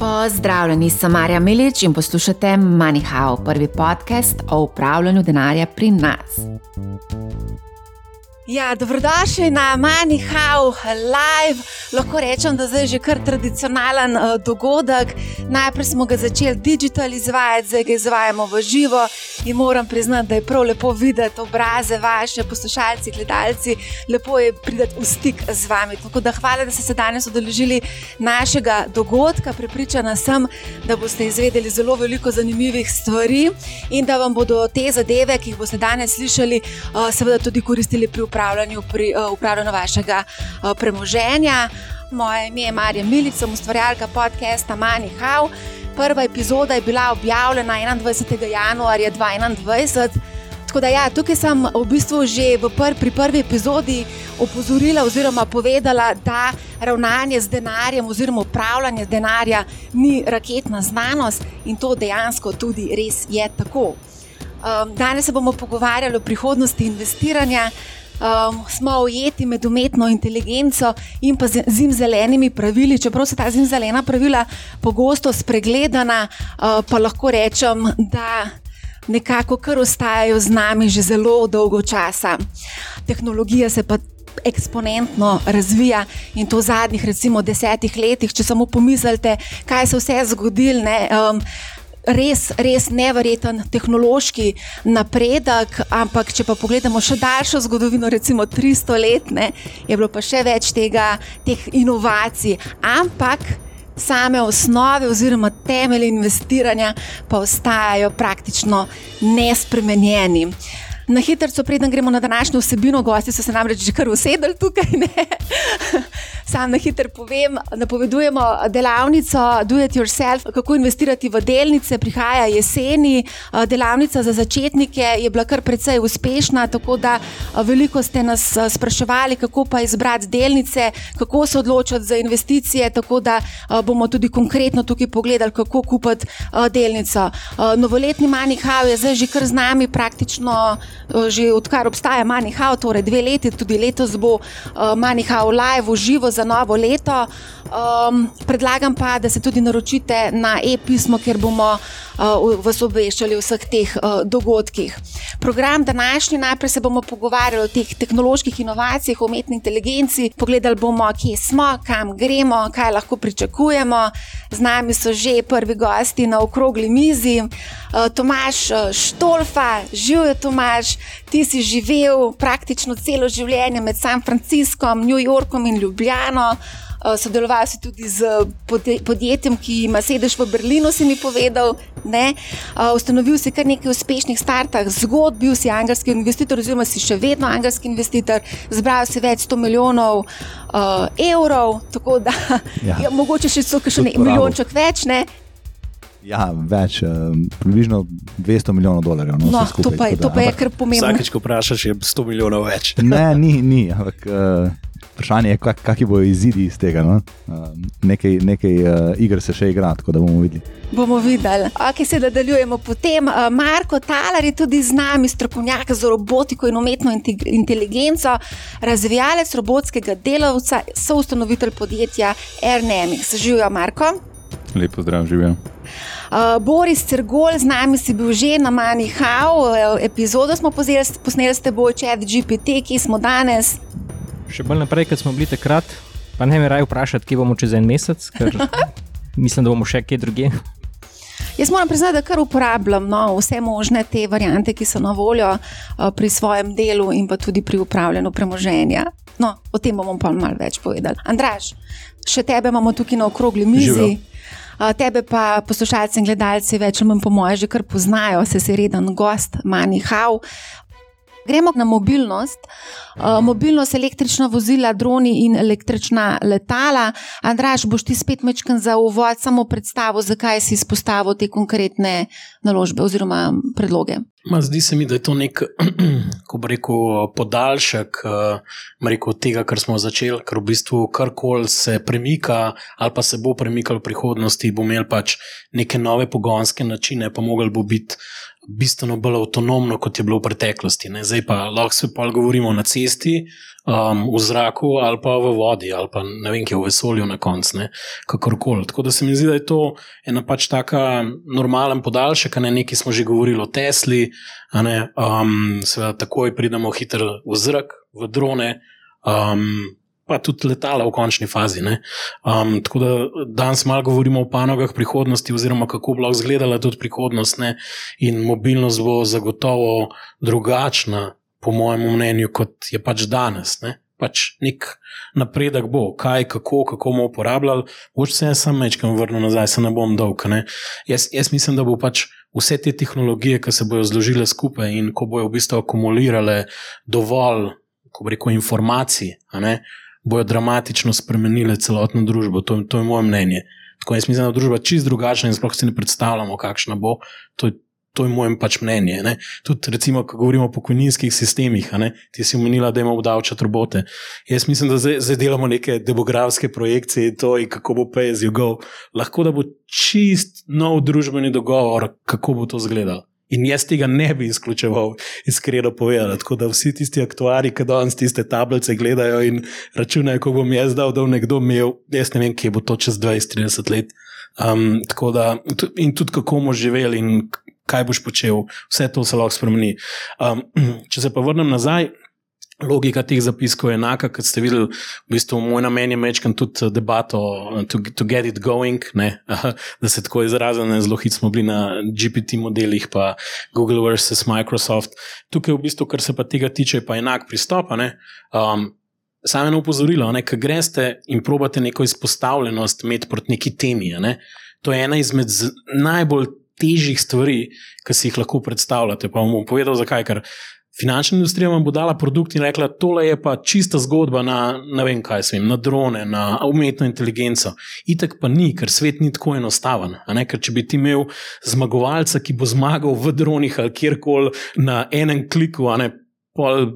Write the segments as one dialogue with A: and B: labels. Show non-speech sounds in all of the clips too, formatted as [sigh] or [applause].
A: Pozdravljeni, sem Marja Milič in poslušate MoneyHow, prvi podcast o upravljanju denarja pri nas. Ja, dobrodošli na MoneyHow Live. Lahko rečem, da je že kar tradicionalen uh, dogodek. Najprej smo ga začeli digitalno izvajati, zdaj ga izvajamo v živo. In moram priznati, da je prav lepo videti obraze vaše, poslušalci, gledalci. Lepo je priti v stik z vami. Tako da hvala, da ste se danes odeležili našega dogodka. Pripričana sem, da boste izvedeli zelo veliko zanimivih stvari in da vam bodo te zadeve, ki jih boste danes slišali, uh, seveda tudi koristili pri upravljanju pri uh, upravljanju vašega uh, premoženja. Moje ime je Marija Milica, ustvarjalka podcasta Money How. Prva epizoda je bila objavljena 21. januarja 2021. Tako da, ja, tukaj sem v bistvu že v pr pri prvi epizodi opozorila oziroma povedala, da ravnanje z denarjem oziroma upravljanje z denarjem ni raketna znanost in to dejansko tudi res je tako. Um, danes se bomo pogovarjali o prihodnosti investiranja um, smo ujeti med umetno inteligenco in pa zimzelenimi pravili. Čeprav so ta zimzelena pravila pogosto spregledana, uh, pa lahko rečem, da nekako kar ostajajo z nami že zelo dolgo časa. Tehnologija se pa. Eksponentno razvija in to v zadnjih, recimo, desetih letih, če samo pomislite, kaj se vse je zgodilo. Um, res, res nevreten tehnološki napredek, ampak če pa pogledamo še daljšo zgodovino, recimo 300 let, ne, je bilo pa še več tega, teh inovacij. Ampak same osnove oziroma temelje investiranja pa ostajajo praktično nespremenjeni. Na hitro, preden gremo na današnjo vsebino, gosti so se namreč že kar usedeli tukaj. Sam na hitro povem, napovedujemo delavnico Do It Yourself, kako investirati v delnice, prihaja jeseni. Delavnica za začetnike je bila kar precej uspešna, tako da veliko ste nas spraševali, kako pa izbrati delnice, kako se odločiti za investicije. Tako da bomo tudi konkretno tukaj pogledali, kako kupiti delnico. Novoletni Manihau je zdaj že kar z nami, praktično že odkar obstaja Manihau, torej dve leti, tudi letos bo Manihau live v živo za novo leto. Um, predlagam pa, da se tudi naročite na e-pismo, ker bomo uh, vas obveščali o vseh teh uh, dogodkih. Program današnji, najprej se bomo pogovarjali o teh tehnoloških inovacijah, o umetni inteligenci, pogledali bomo, kje smo, kam gremo, kaj lahko pričakujemo. Z nami so že prvi gosti na okrogli mizi. Uh, Tomaš Štolfa, živijo Tomaš, ti si živel praktično celo življenje med San Franciskom, New Yorkom in Ljubljano. Uh, sodeloval si tudi z podjetjem, ki ima sedež v Berlinu, si mi povedal. Uh, ustanovil si kar nekaj uspešnih startov, zgodb, bil si angelski investitor, oziroma si še vedno angelski investitor, zbral si več 100 milijonov uh, evrov, tako da ja. [laughs] Ja, mogoče še so še nekaj milijonček več. Ne?
B: Ja, več, približno 200 milijonov dolarjev. No,
A: no,
B: skupaj,
A: to, pa je, to pa je kar pomembno.
C: Vsakeč, ko vprašaš, je 100 milijonov več. [laughs]
B: Ne, ni, ni ampak. Uh, Vprašanje je, kak, kakšni bodo izidi iz tega. No? Uh, nekaj nekaj uh, iger se še igra, tako da bomo videli.
A: Bomo videli. Ok, se nadaljujemo potem. Uh, Marko Talar je tudi z nami, strokovnjak za robotiko in umetno inteligenco, razvijalec robotskega delavca, soustanovitelj podjetja RNMX. Živijo, Marko.
D: Lepo zdrav, živijo.
A: Uh, Boris Cergol, z nami si bil že na Mani How, epizodo smo posneli s teboj, Chat GPT, ki smo danes
E: še bolj naprej, kot smo bili takrat. Pa ne me raje vprašati, kje bomo čez en mesec, ker [laughs] mislim, da bomo še kje drugje.
A: Jaz moram priznati, da kar uporabljam no, vse možne te variante, ki so na voljo uh, pri svojem delu in pa tudi pri upravljanju premoženja. No, o tem bomo pa malo več povedali. Andraš, še tebe imamo tukaj na okrogli mizi. Uh, tebe pa poslušalci in gledalci več ali manj po moje že kar poznajo, se si reden gost, manj hav. Gremo na mobilnost. Mobilnost, električna vozila, droni in električna letala. Andraš, boš ti spet mečken za uvod, samo predstavo, zakaj si izpostavil te konkretne naložbe oziroma predloge.
C: Ma, zdi se mi, da je to nek, [clears throat] ko bi rekel, podaljšek rekel, tega, kar smo začeli, ker v bistvu karkoli se premika ali pa se bo premikalo v prihodnosti, bo imel pač neke nove pogonske načine, pa mogel bo biti bistveno bolj avtonomno, kot je bilo v preteklosti. Ne. Zdaj pa lahko se pa govorimo na cesti, um, v zraku ali pa v vodi, ali pa ne vem, kje v vesolju na koncu, kakorkoli. Tako da se mi zdi, da je to ena pač taka normalen podaljšek, ne nekaj smo že govorili o Tesli, um, seveda takoj pridemo hitro v zrak, v drone. Um, pa tudi letala v končni fazi. Um, tako da danes malo govorimo o panogah prihodnosti, oziroma kako bo izgledala tudi prihodnost. Ne? In mobilnost bo zagotovo drugačna, po mojem mnenju, kot je pač danes. Ne? Pač nek napredek bo, kaj, kako, kako bomo uporabljali. Boč se jaz sam večkrat vrnil nazaj, se ne bom dolg. Ne? Jaz, jaz mislim, da bo pač vse te tehnologije, ki se bodo zložile skupaj in ko bojo v bistvu akumulirale dovolj, ko reko, informacij, bojo dramatično spremenile celotno družbo. To, to je moje mnenje. Tako jaz mislim, da je družba čist drugačna in sploh si ne predstavljamo, kakšna bo. To, to je moje pač mnenje. Ne? Tudi, recimo, ko govorimo o pokojninskih sistemih, ti si omenila, da imamo obdavčati robote. Jaz mislim, da zdaj, zdaj delamo neke demografske projekcije in to, in kako bo pay as you go. Lahko da bo čist nov družbeni dogovor, kako bo to izgledalo. In jaz tega ne bi izključeval, iskreno povedano. Tako da vsi tisti aktuari, ki danes tiste tablice gledajo in računajo, kako bom jaz dal, da bo nekdo imel, jaz ne vem, kje bo to čez 20-30 let. Um, da, in tudi kako bomo živeli in kaj boš počel, vse to se lahko spremeni. Um, če se pa vrnem nazaj, logika teh zapiskov je enaka, kot ste videli, v bistvu moj namen je mečkam tudi eh, debato eh, to, to get it going, ne? da se tako izrazim, zelo hitro smo bili na GPT modelih, pa Google versus Microsoft. Tukaj v bistvu, kar se pa tega tiče, pa enak pristop. Um, Samo eno upozorilo, ki greste in probate neko izpostavljenost imeti proti neki temi. Ne? To je ena izmed najbolj težjih stvari, ki si jih lahko predstavljate. Pa bom povedal, zakaj. Ker Finančna industrija vam bo dala produkt in rekla, tole je pa čista zgodba na, ne vem kaj, svim, na drone, na umetno inteligenco. Itek pa ni, ker svet ni tako enostaven. Ker če bi ti imel zmagovalca, ki bo zmagal v dronih ali kjerkoli na enem kliku, ne, pol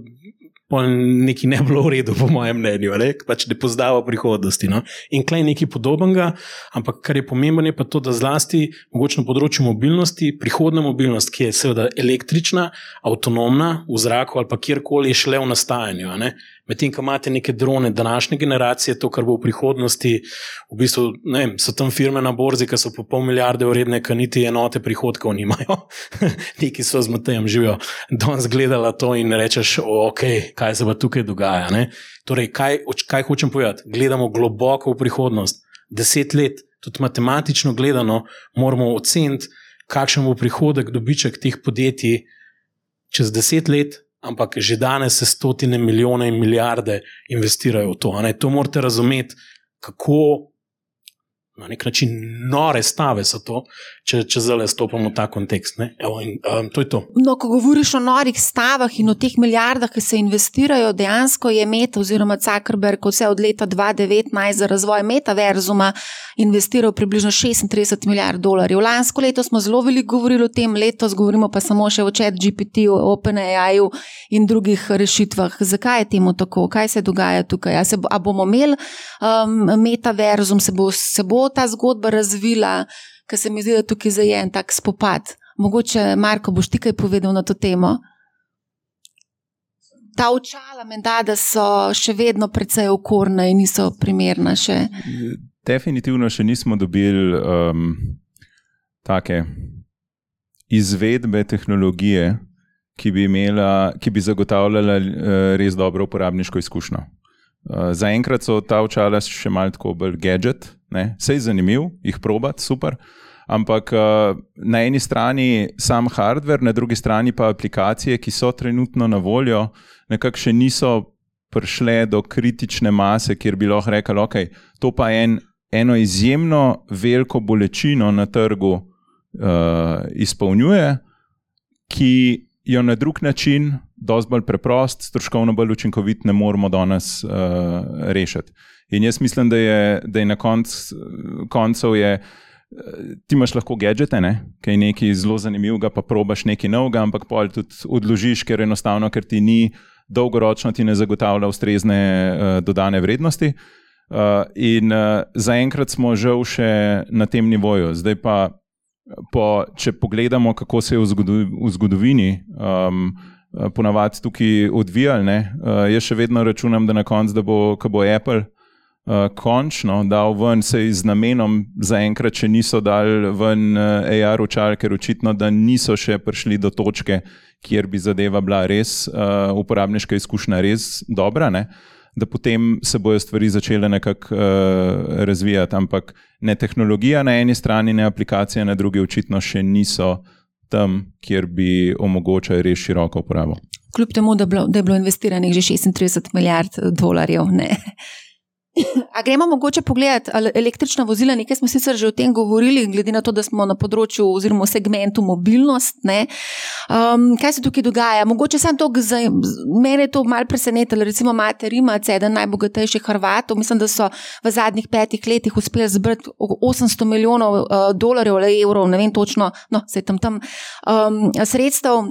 C: nekaj ne bilo v redu, po mojem mnenju, ali pač ne poznava prihodnosti. No? In klej nekaj podobnega, ampak kar je pomembno, je pa to, da zlasti mogoče na področju mobilnosti, prihodna mobilnost, ki je seveda električna, avtonomna v zraku ali pa kjerkoli, je šele v nastajanju. Medtem, ko imate neke drone današnje generacije, to, kar bo v prihodnosti, v bistvu vem, so tam firme na borzi, ki so po pol milijarde vredne, ki niti enote prihodkov nimajo. [laughs] Neki so z Matejem živijo. Danes gledala to in rečeš, ok, kaj se pa tukaj dogaja. Ne? Torej, kaj, kaj hočem povedati? Gledamo globoko v prihodnost. Deset let, tudi matematično gledano, moramo oceniti, kakšen bo prihodek, dobiček teh podjetij čez deset let, ampak že danes se stotine milijone in milijarde investirajo v to. To morate razumeti, kako na nek način nore stave so to, če, če zdaj stopimo v ta kontekst. Evo, in, um, to to.
A: No, ko govoriš o norih stavah in o teh milijardah, ki se investirajo, dejansko je Meta oziroma Zuckerberg vse od leta 2019 za razvoj metaverzuma investiral približno 36 milijard dolarjev. Lansko leto smo zelo veliko govorili o tem, letos govorimo pa samo še o chat GPT, o OpenAI in drugih rešitvah. Zakaj je temu tako? Kaj se dogaja tukaj? A, se a bomo imeli um, metaverzum, se bo, se bo ta zgodba razvila, ker se mi zdi, da tukaj je en tak spopad. Mogoče, Marko, boš ti kaj povedal na to temo? Ta očala, menda, da so še vedno precej okorna in niso primerna. Še.
D: Definitivno še nismo dobili um, take izvedbe tehnologije, ki bi, imela, ki bi zagotavljala uh, res dobro uporabniško izkušnjo. Uh, Zaenkrat so ta očala še malo tako bolj gadget, Vse je zanimivo, jih probati, super. Ampak uh, na eni strani sam hardware, na drugi strani pa aplikacije, ki so trenutno na voljo, nekako še niso prišle do kritične mase, kjer bi lahko rekli, okay, to pa je en, eno izjemno veliko bolečino na trgu uh, izpolnjuje, ki jo na drug način, dosti bolj preprost, stroškovno bolj učinkovit, ne moremo danes uh, rešiti. In jaz mislim, da je, da je na konc, koncu je. Ti imaš lahko gadžete, ne? kaj je nekaj zelo zanimivega, pa probaš nekaj novega, ampak pol tudi odložiš, ker enostavno, ker ti ni dolgoročno, ti ne zagotavlja ustrezne uh, dodane vrednosti. Uh, in uh, zaenkrat smo žal še na tem nivoju. Zdaj pa po, če pogledamo, kako se je v, zgodu, v zgodovini um, ponavadi tukaj odvijalo, uh, jaz še vedno računam, da na koncu, da bo, bo Apple uh, končno dal ven, se z namenom, zaenkrat, če niso dal ven uh, AR očal, ker očitno, da niso še prišli do točke, kjer bi zadeva bila res, uh, uporabniška izkušnja res dobra. Ne? Da potem se bodo stvari začele nekako uh, razvijati, ampak ne tehnologija na eni strani, ne aplikacija na drugi, očitno še niso tam, kjer bi omogočali res široko uporabo.
A: Kljub temu, da, bilo, da je bilo investiranih že 36 milijard dolarjev. Ne. A gremo mogoče pogledati električna vozila, nekaj smo sicer že o tem govorili, glede na to, da smo na področju oziroma segmentu mobilnost. Um, kaj se tukaj dogaja? Mogoče sem to, za mene je to malo presenetilo. Recimo, imate Rimac, eden najbogatejših Hrvatov, mislim, da so v zadnjih petih letih uspeli zbrati 800 milijonov uh, dolarjev ali evrov, ne vem točno, no, se tam tam um, sredstev.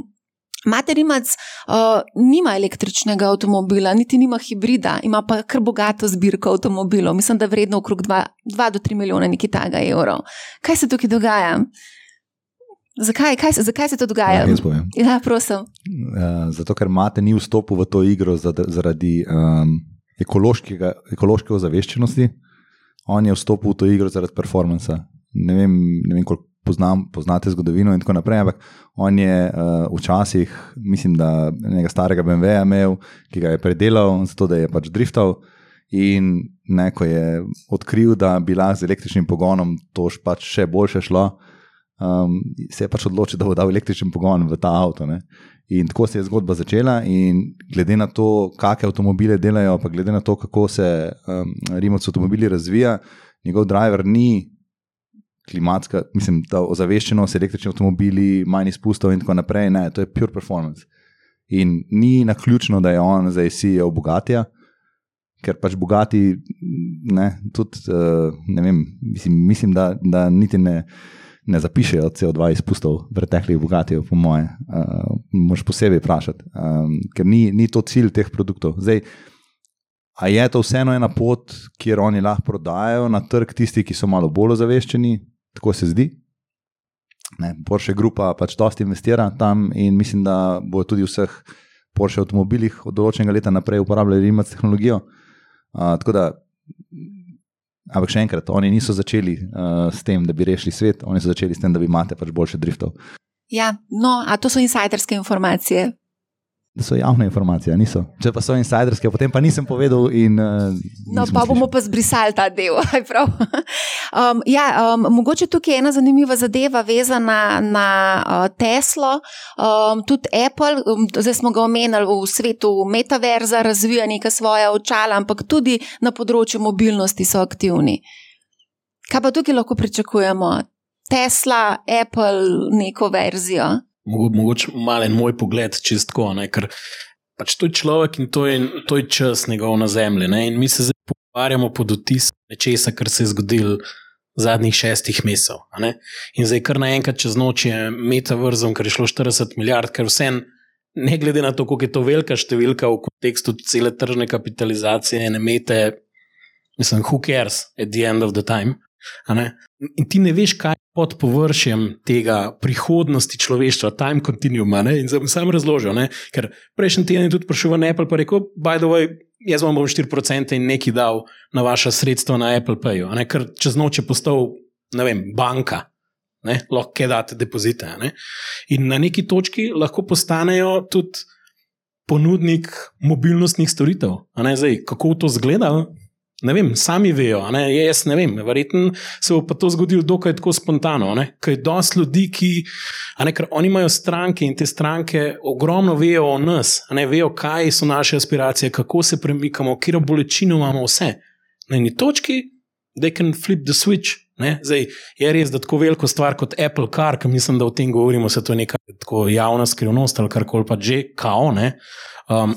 A: Materimac uh, nima električnega avtomobila, niti nima hibrida, ima pa kar bogato zbirko avtomobilov, mislim, da vredno okrog 2 do 3 milijone nekaj tega evrov. Kaj se tukaj dogaja? Zakaj, kaj, zakaj se to dogaja?
B: Ja,
A: ja, prosim.
B: Uh, zato, ker Mate ni vstopil v to igro zaradi um, ekološke ozaveščenosti, on je vstopil v to igro zaradi performansa. Ne vem, ne vem koliko poznam, poznate zgodovino in tako naprej. Ampak on je uh, včasih, mislim, da nekega starega BMW-ja imel, ki ga je predelal, zato da je pač driftal. In neko je odkril, da bi lahko z električnim pogonom to pač še boljše šlo, um, se je pač odločil, da bo dal električni pogon v ta avto. Ne? In tako se je zgodba začela. In glede na to, kakšne avtomobile delajo, pa glede na to, kako se um, Rimovci avtomobili razvija, njegov driver ni klimatska, mislim, ta ozaveščenost, električni avtomobili, manj izpustov in tako naprej. Ne, to je pure performance. In ni na ključno, da je on zdaj CEO Bogatija, ker pač Bogati, ne, tudi, uh, ne vem, mislim, mislim da, da niti ne. Ne zapišejo CO2 izpustov preteklih bogatijev, po moje, uh, moš posebej vprašati, um, ker ni, ni to cilj teh produktov. Zdaj, a je to vseeno ena pot, kjer oni lahko prodajajo na trg tisti, ki so malo bolj ozaveščeni, tako se zdi. Ne, Porsche Grupa pač dosti investira tam in mislim, da bo tudi v vseh Porsche avtomobilih od določenega leta naprej uporabljali imac tehnologijo. Uh, tako da, ampak še enkrat, oni niso začeli uh, s tem, da bi rešili svet, oni so začeli s tem, da bi imate pač boljše driftov.
A: Ja, no, a to so insiderske informacije
B: da so javne informacije, niso. Če pa so insiderske, potem pa nisem povedal. In, uh,
A: no, pa bomo pa zbrisali ta del. [laughs] um, ja, um, mogoče tukaj je ena zanimiva zadeva, vezana na uh, Teslo, um, tudi Apple. Um, zdaj smo ga omenjali v svetu metaverza, razvija neka svoja očala, ampak tudi na področju mobilnosti so aktivni. Kaj pa tukaj lahko pričakujemo? Tesla, Apple, neko verzijo
C: mogoče malo en moj pogled čistko, ker pač to je človek in to je, to je čas njegov na zemlji. Ne? In mi se zdaj pogovarjamo pod otisom nečesa, kar se je zgodilo zadnjih šestih mesecev. In zdaj kar naenkrat čez noč je meta vrzom, ker je šlo 40 milijard, ker vse. Ne glede na to, kako je to velika številka v kontekstu cele tržne kapitalizacije, ne mete, mislim, who cares at the end of the time. In ti ne veš, kaj je pod površjem tega prihodnosti človeštva, time continuum. In zdaj bom sam razložil, ne? ker prejšnji teden je tudi prišel v Apple in rekel: By the way, jaz vam bom 4% in nekaj dal na vaše sredstva na Apple Pay. Ker čez noč je postal, ne vem, banka. Ne, lahko kaj date depozite. Ne? In na neki točki lahko postanejo tudi ponudnik mobilnostnih storitev. Zdaj, kako to zgleda, ne vem, sami vejo, ne, jaz ne vem, verjetno se bo pa to zgodilo dokaj tako spontano, ker je dosti ljudi, ki, ne, ker oni imajo stranke in te stranke ogromno vejo o nas, ne vejo, kaj so naše aspiracije, kako se premikamo, kje bolečino imamo vse. Na eni točki, da can flip the switch. Ne? Zdaj, je res, da tako veliko stvar kot Apple Car, ki mislim, da o tem govorimo, se to je neka javna skrivnost ali kar koli pa že, kao. Um,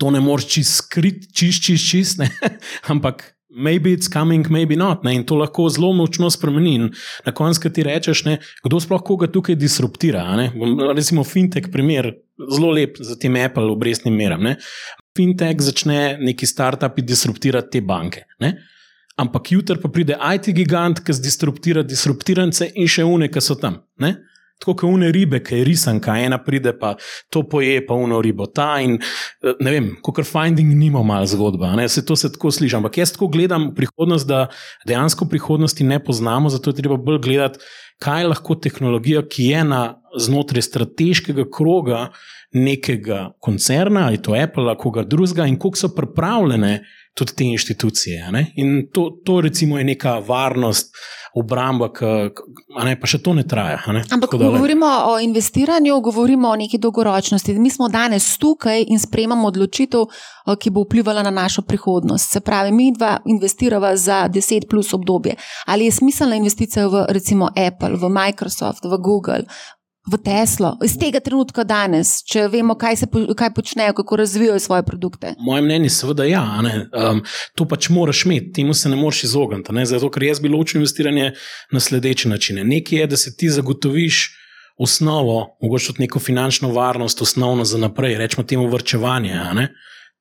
C: to ne moreš čist skrit, čist, čist, čist, [laughs] ampak. Maybe it's coming, maybe not. Ne? In to lahko zelo močno spremeni. In na koncu ti rečeš, ne? kdo sploh koga tukaj disruptira. Recimo, fintech, primer, zelo lep za tem Apple obrestnim meram. Ne? Fintech začne neki startupi disruptirati te banke. Ne? ampak jutri pa pride IT gigant, ki zdisruptira disruptirance in še une, ki so tam. Ne? Tako kot une ribe, ki je risanka, ena pride pa to poje, pa uno ribo ta. In, eh, ne vem, kot finding nima malo zgodba. Ne? Se to se tako sliši. Ampak jaz tako gledam prihodnost, da dejansko prihodnosti ne poznamo, zato je treba bolj gledati, kaj lahko tehnologija, ki je na znotraj strateškega kroga nekega koncerna, ali to Apple, ali koga drugega, in kako so pripravljene tudi te inštitucije. In to, to recimo je neka varnost, obramba, ki pa še to ne traja. Ne?
A: Ampak, ko govorimo o investiranju, govorimo o neki dolgoročnosti. Mi smo danes tukaj in sprejemamo odločitev, ki bo vplivala na našo prihodnost. Se pravi, mi dva investiramo za 10 plus obdobje. Ali je smiselna investicija v recimo Apple, v Microsoft, v Google, v Teslo, iz tega trenutka danes, če vemo, kaj, se, kaj počnejo, kako razvijajo svoje produkte?
C: Moje mnenje je, seveda, ja. Um, to pač moraš imeti, temu se ne moreš izogniti. Ne? Zato, ker jaz bi ločil investiranje na sledeče načine. Nekaj je, da se ti zagotoviš osnovo, mogoče tudi neko finančno varnost, osnovno za naprej, rečemo temu vrčevanje.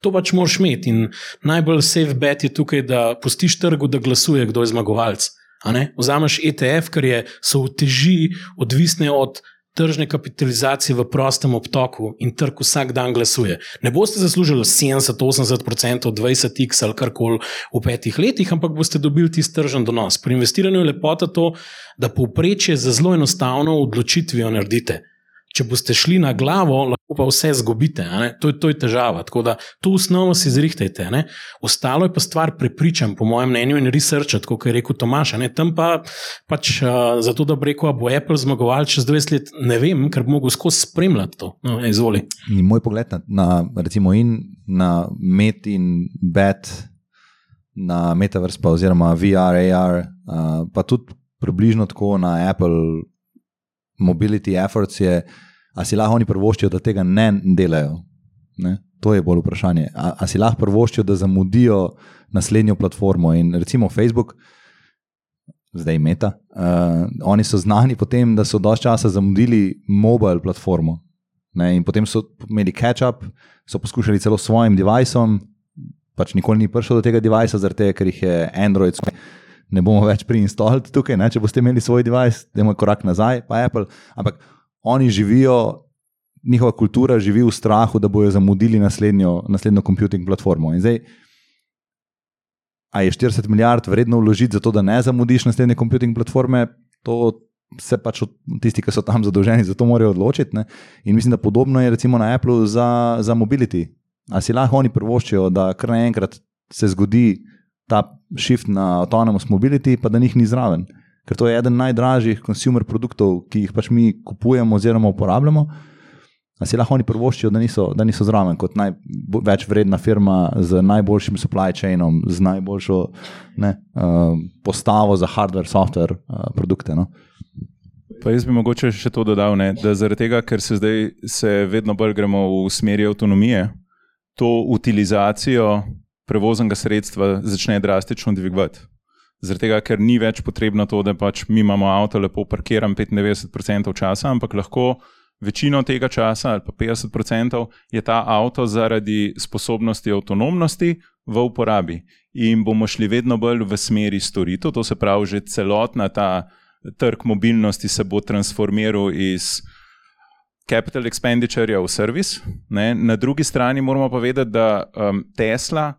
C: To pač moraš imeti. In najbolj safe bet je tukaj, da pustiš trgu, da glasuje, kdo je zmagovalec. Vzameš ETF, ker je, so v teži odvisne od tržne kapitalizacije v prostem obtoku in trg vsak dan glasuje. Ne boste zaslužili 70-80%, 20x ali karkoli v petih letih, ampak boste dobili tisti tržen donos. Pri investiranju je lepota to, da povprečje za zelo enostavno odločitvijo naredite. Če boste šli na glavo, lahko pa vse zgubite. To, to je težava. Tako da to osnovno si zrihtajte. Ne? Ostalo je pa stvar prepričan, po mojem mnenju, in research, kot je rekel Tomaš. Ne? Tam pa pač uh, zato, da bi rekel, bo Apple zmagoval čez 20 let, ne vem, ker bi mogel skozi spremljati to. No, izvoli.
B: In moj pogled na, na, recimo, in na Met in Bet, na Metaverse, pa, oziroma VR, AR, uh, pa tudi približno tako na Apple. Mobility efforts je, ali si lahko oni prvoščijo, da tega ne delajo. Ne? To je bolj vprašanje. Ali si lahko prvoščijo, da zamudijo naslednjo platformo. In recimo Facebook, zdaj Meta, uh, oni so znani po tem, da so dosti časa zamudili mobile platformo. Ne? In potem so imeli catch-up, so poskušali celo s svojim devicem, pač nikoli ni prišel do tega devicea, zaradi tega, ker jih je Android. Ne bomo več preinstallili tukaj, ne? če boste imeli svoj device, da imamo korak nazaj, pa Apple. Ampak oni živijo, njihova kultura živi v strahu, da bodo zamudili naslednjo, naslednjo computing platformo. In zdaj, a je 40 milijard vredno vložiti za to, da ne zamudiš naslednje computing platforme, to se pač tisti, ki so tam zadolženi, za to morajo odločiti. Ne? In mislim, da podobno je recimo na Apple za, za mobility. A si lahko oni prvoščijo, da kar naenkrat se zgodi ta shift na autonomous mobility, pa da njih ni zraven ker to je eden najdražjih konsumer produktov, ki jih pač mi kupujemo oziroma uporabljamo. A si lahko oni prvoščijo, da niso, da niso zraven kot največ vredna firma z najboljšim supply chainom, z najboljšo ne, uh, postavo za hardware, software uh, produkte. No.
D: Pa jaz bi mogoče še to dodal, ne, da zaradi tega, ker se zdaj se vedno bolj gremo v smeri avtonomije, to utilizacijo prevoznega sredstva začne drastično dvigovati. Zaradi tega, ker ni več potrebno to, da pač mi imamo avto lepo parkiran 95% časa, ampak lahko večino tega časa, ali pa 50%, je ta avto zaradi sposobnosti avtonomnosti v uporabi. In bomo šli vedno bolj v smeri storitev, to se pravi, že celotna ta trg mobilnosti se bo transformiral iz. Capital expenditure v servis. Na drugi strani moramo pa vedeti, da um, Tesla,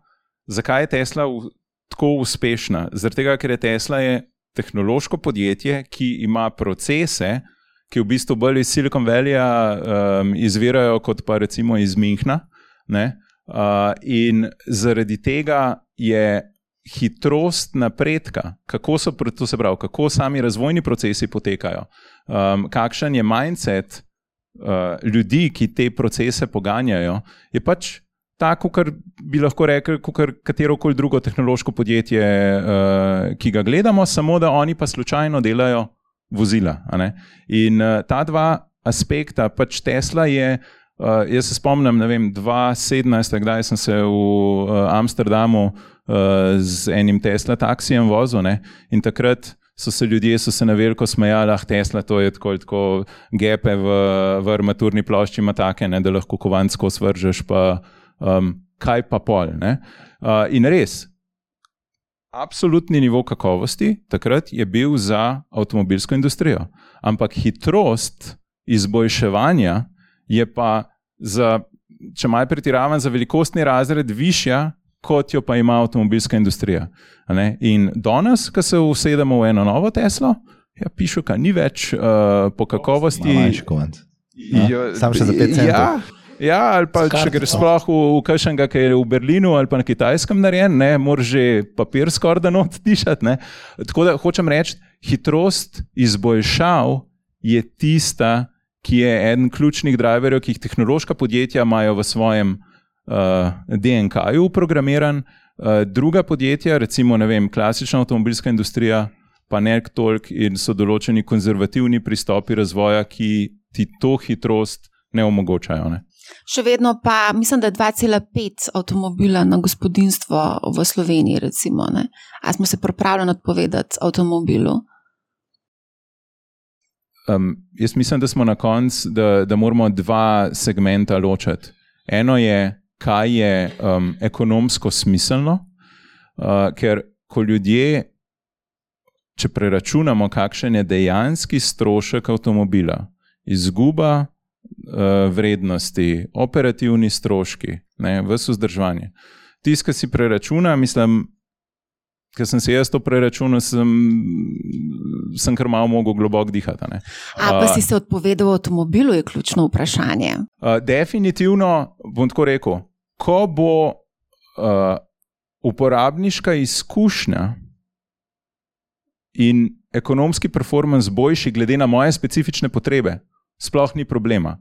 D: zakaj je Tesla tako uspešna? Zaradi tega, ker je Tesla je tehnološko podjetje, ki ima procese, ki v bistvu bolj iz Silicon Valleyja um, izvirajo kot pa recimo iz Minhna. Uh, in zaradi tega je hitrost napredka, kako so to se pravi, kako sami razvojni procesi potekajo, um, kakšen je mindset uh, ljudi, ki te procese poganjajo, je pač tako, kot bi lahko rekli, kot katero koli drugo tehnološko podjetje, uh, ki ga gledamo, samo da oni pa slučajno delajo vozila. In uh, ta dva aspekta, pač Tesla je. Uh, jaz se spomnim, ne vem, 2017, kdaj sem se v uh, Amsterdamu uh, z enim Tesla taksijem vozil ne? in takrat so se ljudje so se na veliko smejali, ah, Tesla, to je tako, tako gepe v, v armaturni plošči, ima take, ne, da lahko kovansko svržeš, pa uh, um, kaj pa pol. Uh, in res, absolutni nivo kakovosti takrat je bil za avtomobilsko industrijo. Ampak hitrost izboljševanja je pa, za, če malo pretiravam, za velikostni razred višja, kot jo pa ima avtomobilska industrija. A ne? In danes, ko se usedemo v eno novo Teslo, ja, pišu, da ni več uh, po kakovosti. Ja,
B: Sam še za pet centov.
D: Ja, ja, ali pa če greš sploh v, v kakšnega, ki je v Berlinu ali pa na kitajskem narejen, ne, moraš že papir skoraj da not [laughs] tišati. ne. Tako da hočem reči, hitrost izboljšav je tista, ki je eden ključnih driverjev, ki jih tehnološka podjetja imajo v svojem uh, DNK-ju programiran, uh, druga podjetja, recimo vem, klasična avtomobilska industrija, pa ne toliko in so določeni konzervativni pristopi razvoja, ki ti to hitrost ne omogočajo. Ne?
A: Še vedno pa mislim, da je 2,5 avtomobila na gospodinstvo v Sloveniji. Recimo, ne. A smo se pripravljeni odpovedati avtomobilu?
D: Um, jaz mislim, da smo na koncu, da, da moramo dva segmenta ločiti. Eno je, kaj je um, ekonomsko smiselno, uh, ker ko ljudje, če preračunamo, kakšen je dejanski strošek avtomobila, izguba vrednosti, operativni stroški, ne, vse vzdrževanje. Tisti, ki si preračuna, mislim, ker sem se jaz to preračunal, sem, sem kar malo mogel globoko dihati. ne.
A: A pa si se odpovedal avtomobilu, je ključno vprašanje.
D: Uh, definitivno bom tako rekel, ko bo uh, uporabniška izkušnja in ekonomski performance boljši, glede na moje specifične potrebe, sploh ni problema.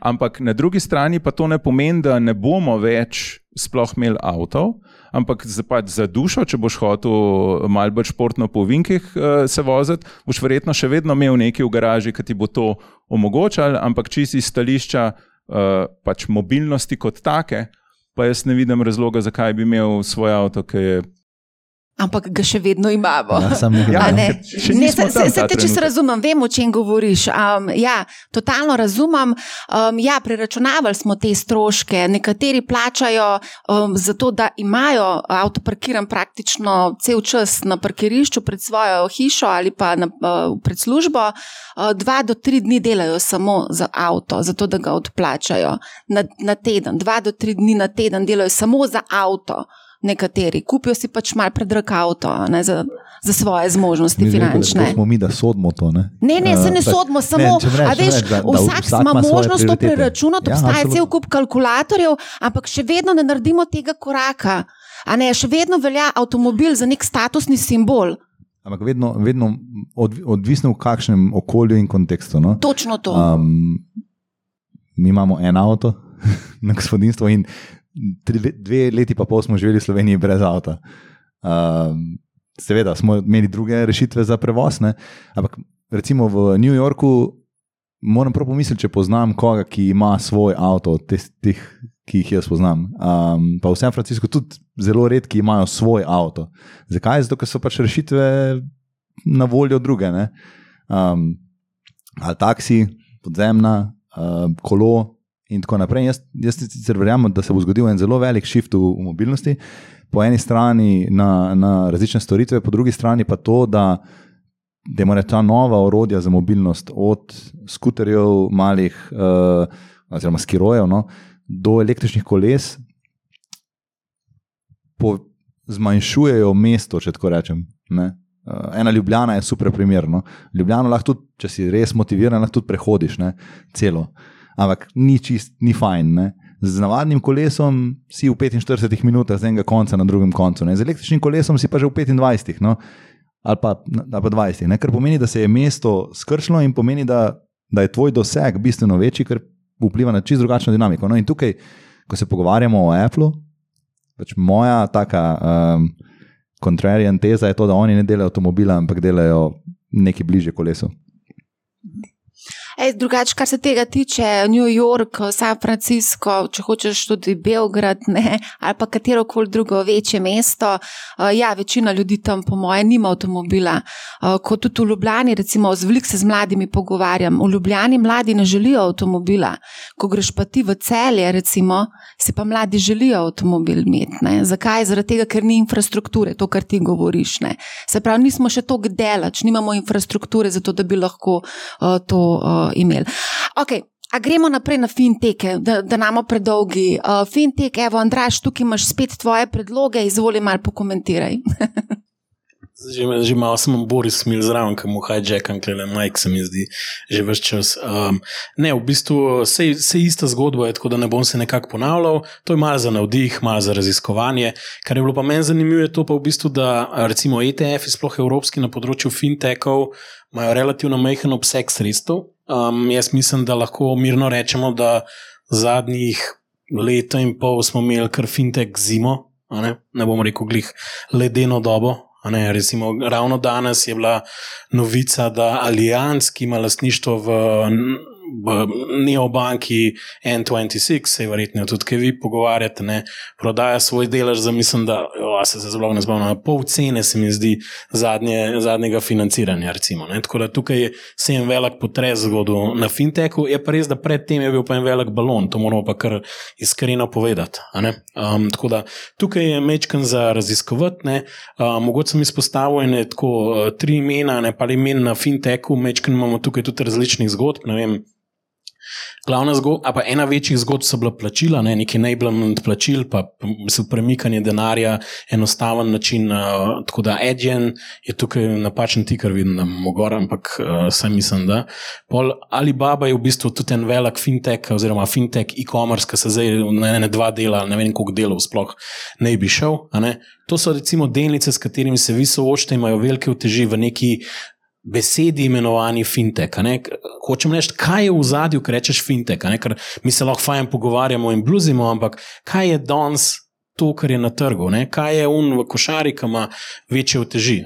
D: Ampak na drugi strani pa to ne pomeni, da ne bomo več sploh imeli avtov, ampak za, pač za dušo, če boš hotel malo bolj športno po vinkih uh, se voziti, boš verjetno še vedno imel nekaj v garaži, ki ti bo to omogočal, ampak čisto iz stališča uh, pač mobilnosti kot take, pa jaz ne vidim razloga, zakaj bi imel svoj avto, ki je
A: Ampak ga še vedno imamo.
B: Ja,
D: Ja,
A: A
B: ja,
A: ne?
D: še
A: Ne,
D: nismo
A: se,
D: tam
A: se, se
D: ta
A: te čisto
D: trenutek.
A: razumem, vem, o čem govoriš. Um, ja, totalno razumem. Um, ja, preračunavali smo te stroške. Nekateri plačajo um, za to, da imajo avto parkiran praktično cel čas na parkirišču pred svojo hišo ali pa na, uh, pred službo. Uh, dva do tri dni delajo samo za avto, zato da ga odplačajo na, na teden. Dva do tri dni na teden delajo samo za avto. Nekateri kupijo si pač mal predrag avto ne, za, za svoje zmožnosti
B: rekel, da
A: finančne.
B: to smo mi, da sodimo to. Ne,
A: Ne, ne, se ne
B: Eh,
A: sodimo, samo,
B: če mi
A: a veš,
B: reč, da- da
A: vsak,
B: vsak
A: ima možnost to preračunati,
B: Ja,
A: obstaja
B: absolutno.
A: cel kup kalkulatorjev, ampak še vedno ne naredimo tega koraka. A ne, še vedno velja avtomobil za nek statusni simbol.
B: Ampak vedno, vedno od, odvisno v kakšnem okolju in kontekstu. No?
A: Točno to.
B: Um, mi imamo en avto [laughs] na gospodinstvu, in le- dve leti pa pol smo živeli v Sloveniji brez avta. Um, seveda smo imeli druge rešitve za prevoz, ne? ampak recimo v New Yorku moram prav pomisliti, če poznam koga, ki ima svoj avto, od teh, teh ki jih jaz poznam. Um, pa v San Franciscu tudi zelo redki imajo svoj avto. Zakaj? Zato, ker so pač rešitve na voljo druge. ne. Um, ali taksi, podzemna, uh, kolo in tako naprej. Jaz, jaz sicer verjamem, da se bo zgodil en zelo velik shift v, v mobilnosti, po eni strani na, na različne storitve, po drugi strani pa to, da, da imajo ta nova orodja za mobilnost, od skuterjev, malih, uh, oziroma skirojev, no, do električnih koles, po, zmanjšujejo mesto, če tako rečem. Ne? Uh, ena Ljubljana je super primer. No? Ljubljano lahko tudi, če si res motiviran, lahko tudi prehodiš ne? celo. Ampak ni čist, ni fajn. Ne? Z navadnim kolesom si v 45 minutah z enega konca na drugem koncu, ne? z električnim kolesom si pa že v 25 no? ali, pa, ali pa 20. Ne? Kar pomeni, da se je mesto skrčilo in pomeni, da, da je tvoj doseg bistveno večji, ker vpliva na čisto drugačno dinamiko. No? In tukaj, ko se pogovarjamo o Applu, pač moja taka. Um, Contrarian teza je to, da oni ne delajo avtomobila, ampak delajo nekaj bliže kolesu.
A: Ej, drugače, kar se tega tiče, New York, San Francisco, če hočeš tudi Beograd, ne, ali pa katero koli drugo večje mesto, uh, ja, večina ljudi tam, po mojem, nima avtomobila. Uh, kot tudi v Ljubljani, recimo, z velik se z mladimi pogovarjam. V Ljubljani mladi ne želijo avtomobila. Ko greš pa ti v celje, recimo, se pa mladi želijo avtomobil imeti. Ne. Zakaj? Zaradi tega, ker ni infrastrukture, to, kar ti govoriš. Ne. Se pravi, nismo še tako delač, nimamo infrastrukture za to, da bi lahko uh, to uh, imeli. Okay. A gremo naprej na finteke, da, da namo predolgi. Uh, fintek, evo, Andraš, tukaj imaš spet tvoje predloge, izvoli malo pokomentiraj. [laughs]
C: Že, že malo sem Boris smil zraven, ki mu hijackam, klele Mike, se mi zdi, že več čas. Um, ne, v bistvu se, se ista zgodba je, tako da ne bom se nekako ponavljal. To je malo za navdih, malo za raziskovanje. Kar je bilo pa meni zanimivo, je to pa v bistvu, da recimo ETF, sploh evropski na področju fintechov, imajo relativno majhen obseg sredstev. Um, jaz mislim, da lahko mirno rečemo, da zadnjih leto in pol smo imeli kar fintech zimo. Ne? ne bom rekel, glih ledeno dobo, Ne, recimo, ravno danes je bila novica, da Allianz, ki ima lastništvo v, neobanki N26, se je verjetno tudi, ki vi pogovarjate, ne, prodaja svoj delež za, mislim, da o, se zelo ne spomnim, pol cene se mi zdi zadnje, zadnjega financiranja. Recimo, Tako da tukaj se je en velik potres zgodil na fintechu, je pa res, da predtem je bil pa en velik balon, to moramo pa kar iskreno povedati. Um, tako da tukaj je mečken za raziskovati. Um, mogoče sem izpostavil ene tako uh, tri imena, ne pa imen na fintechu, mečken imamo tukaj tudi različnih zgodb. Glavna zgodba, pa ena večjih zgodb so bila plačila, ne, neki enablement plačil, pa so premikanje denarja, enostaven način. Uh, tako da Edgen je tukaj napačen ti, kar vidim, da mogor, ampak uh, sem mislim, da. Pol Alibaba je v bistvu tudi en velik fintech, oziroma fintech e-commerce, ki se zdaj na ene dva dela, ne vem koliko delov sploh ne bi šel. Ne. To so recimo delnice, s katerimi se vi soočate, imajo velike uteži v neki besedi imenovani fintech. Hočem reči, kaj je v zadju, ko rečeš fintech, ker mi se lahko fajn pogovarjamo in bluzimo, ampak kaj je danes to, kar je na trgu, ne? kaj je un v košari, ki ima večje uteži.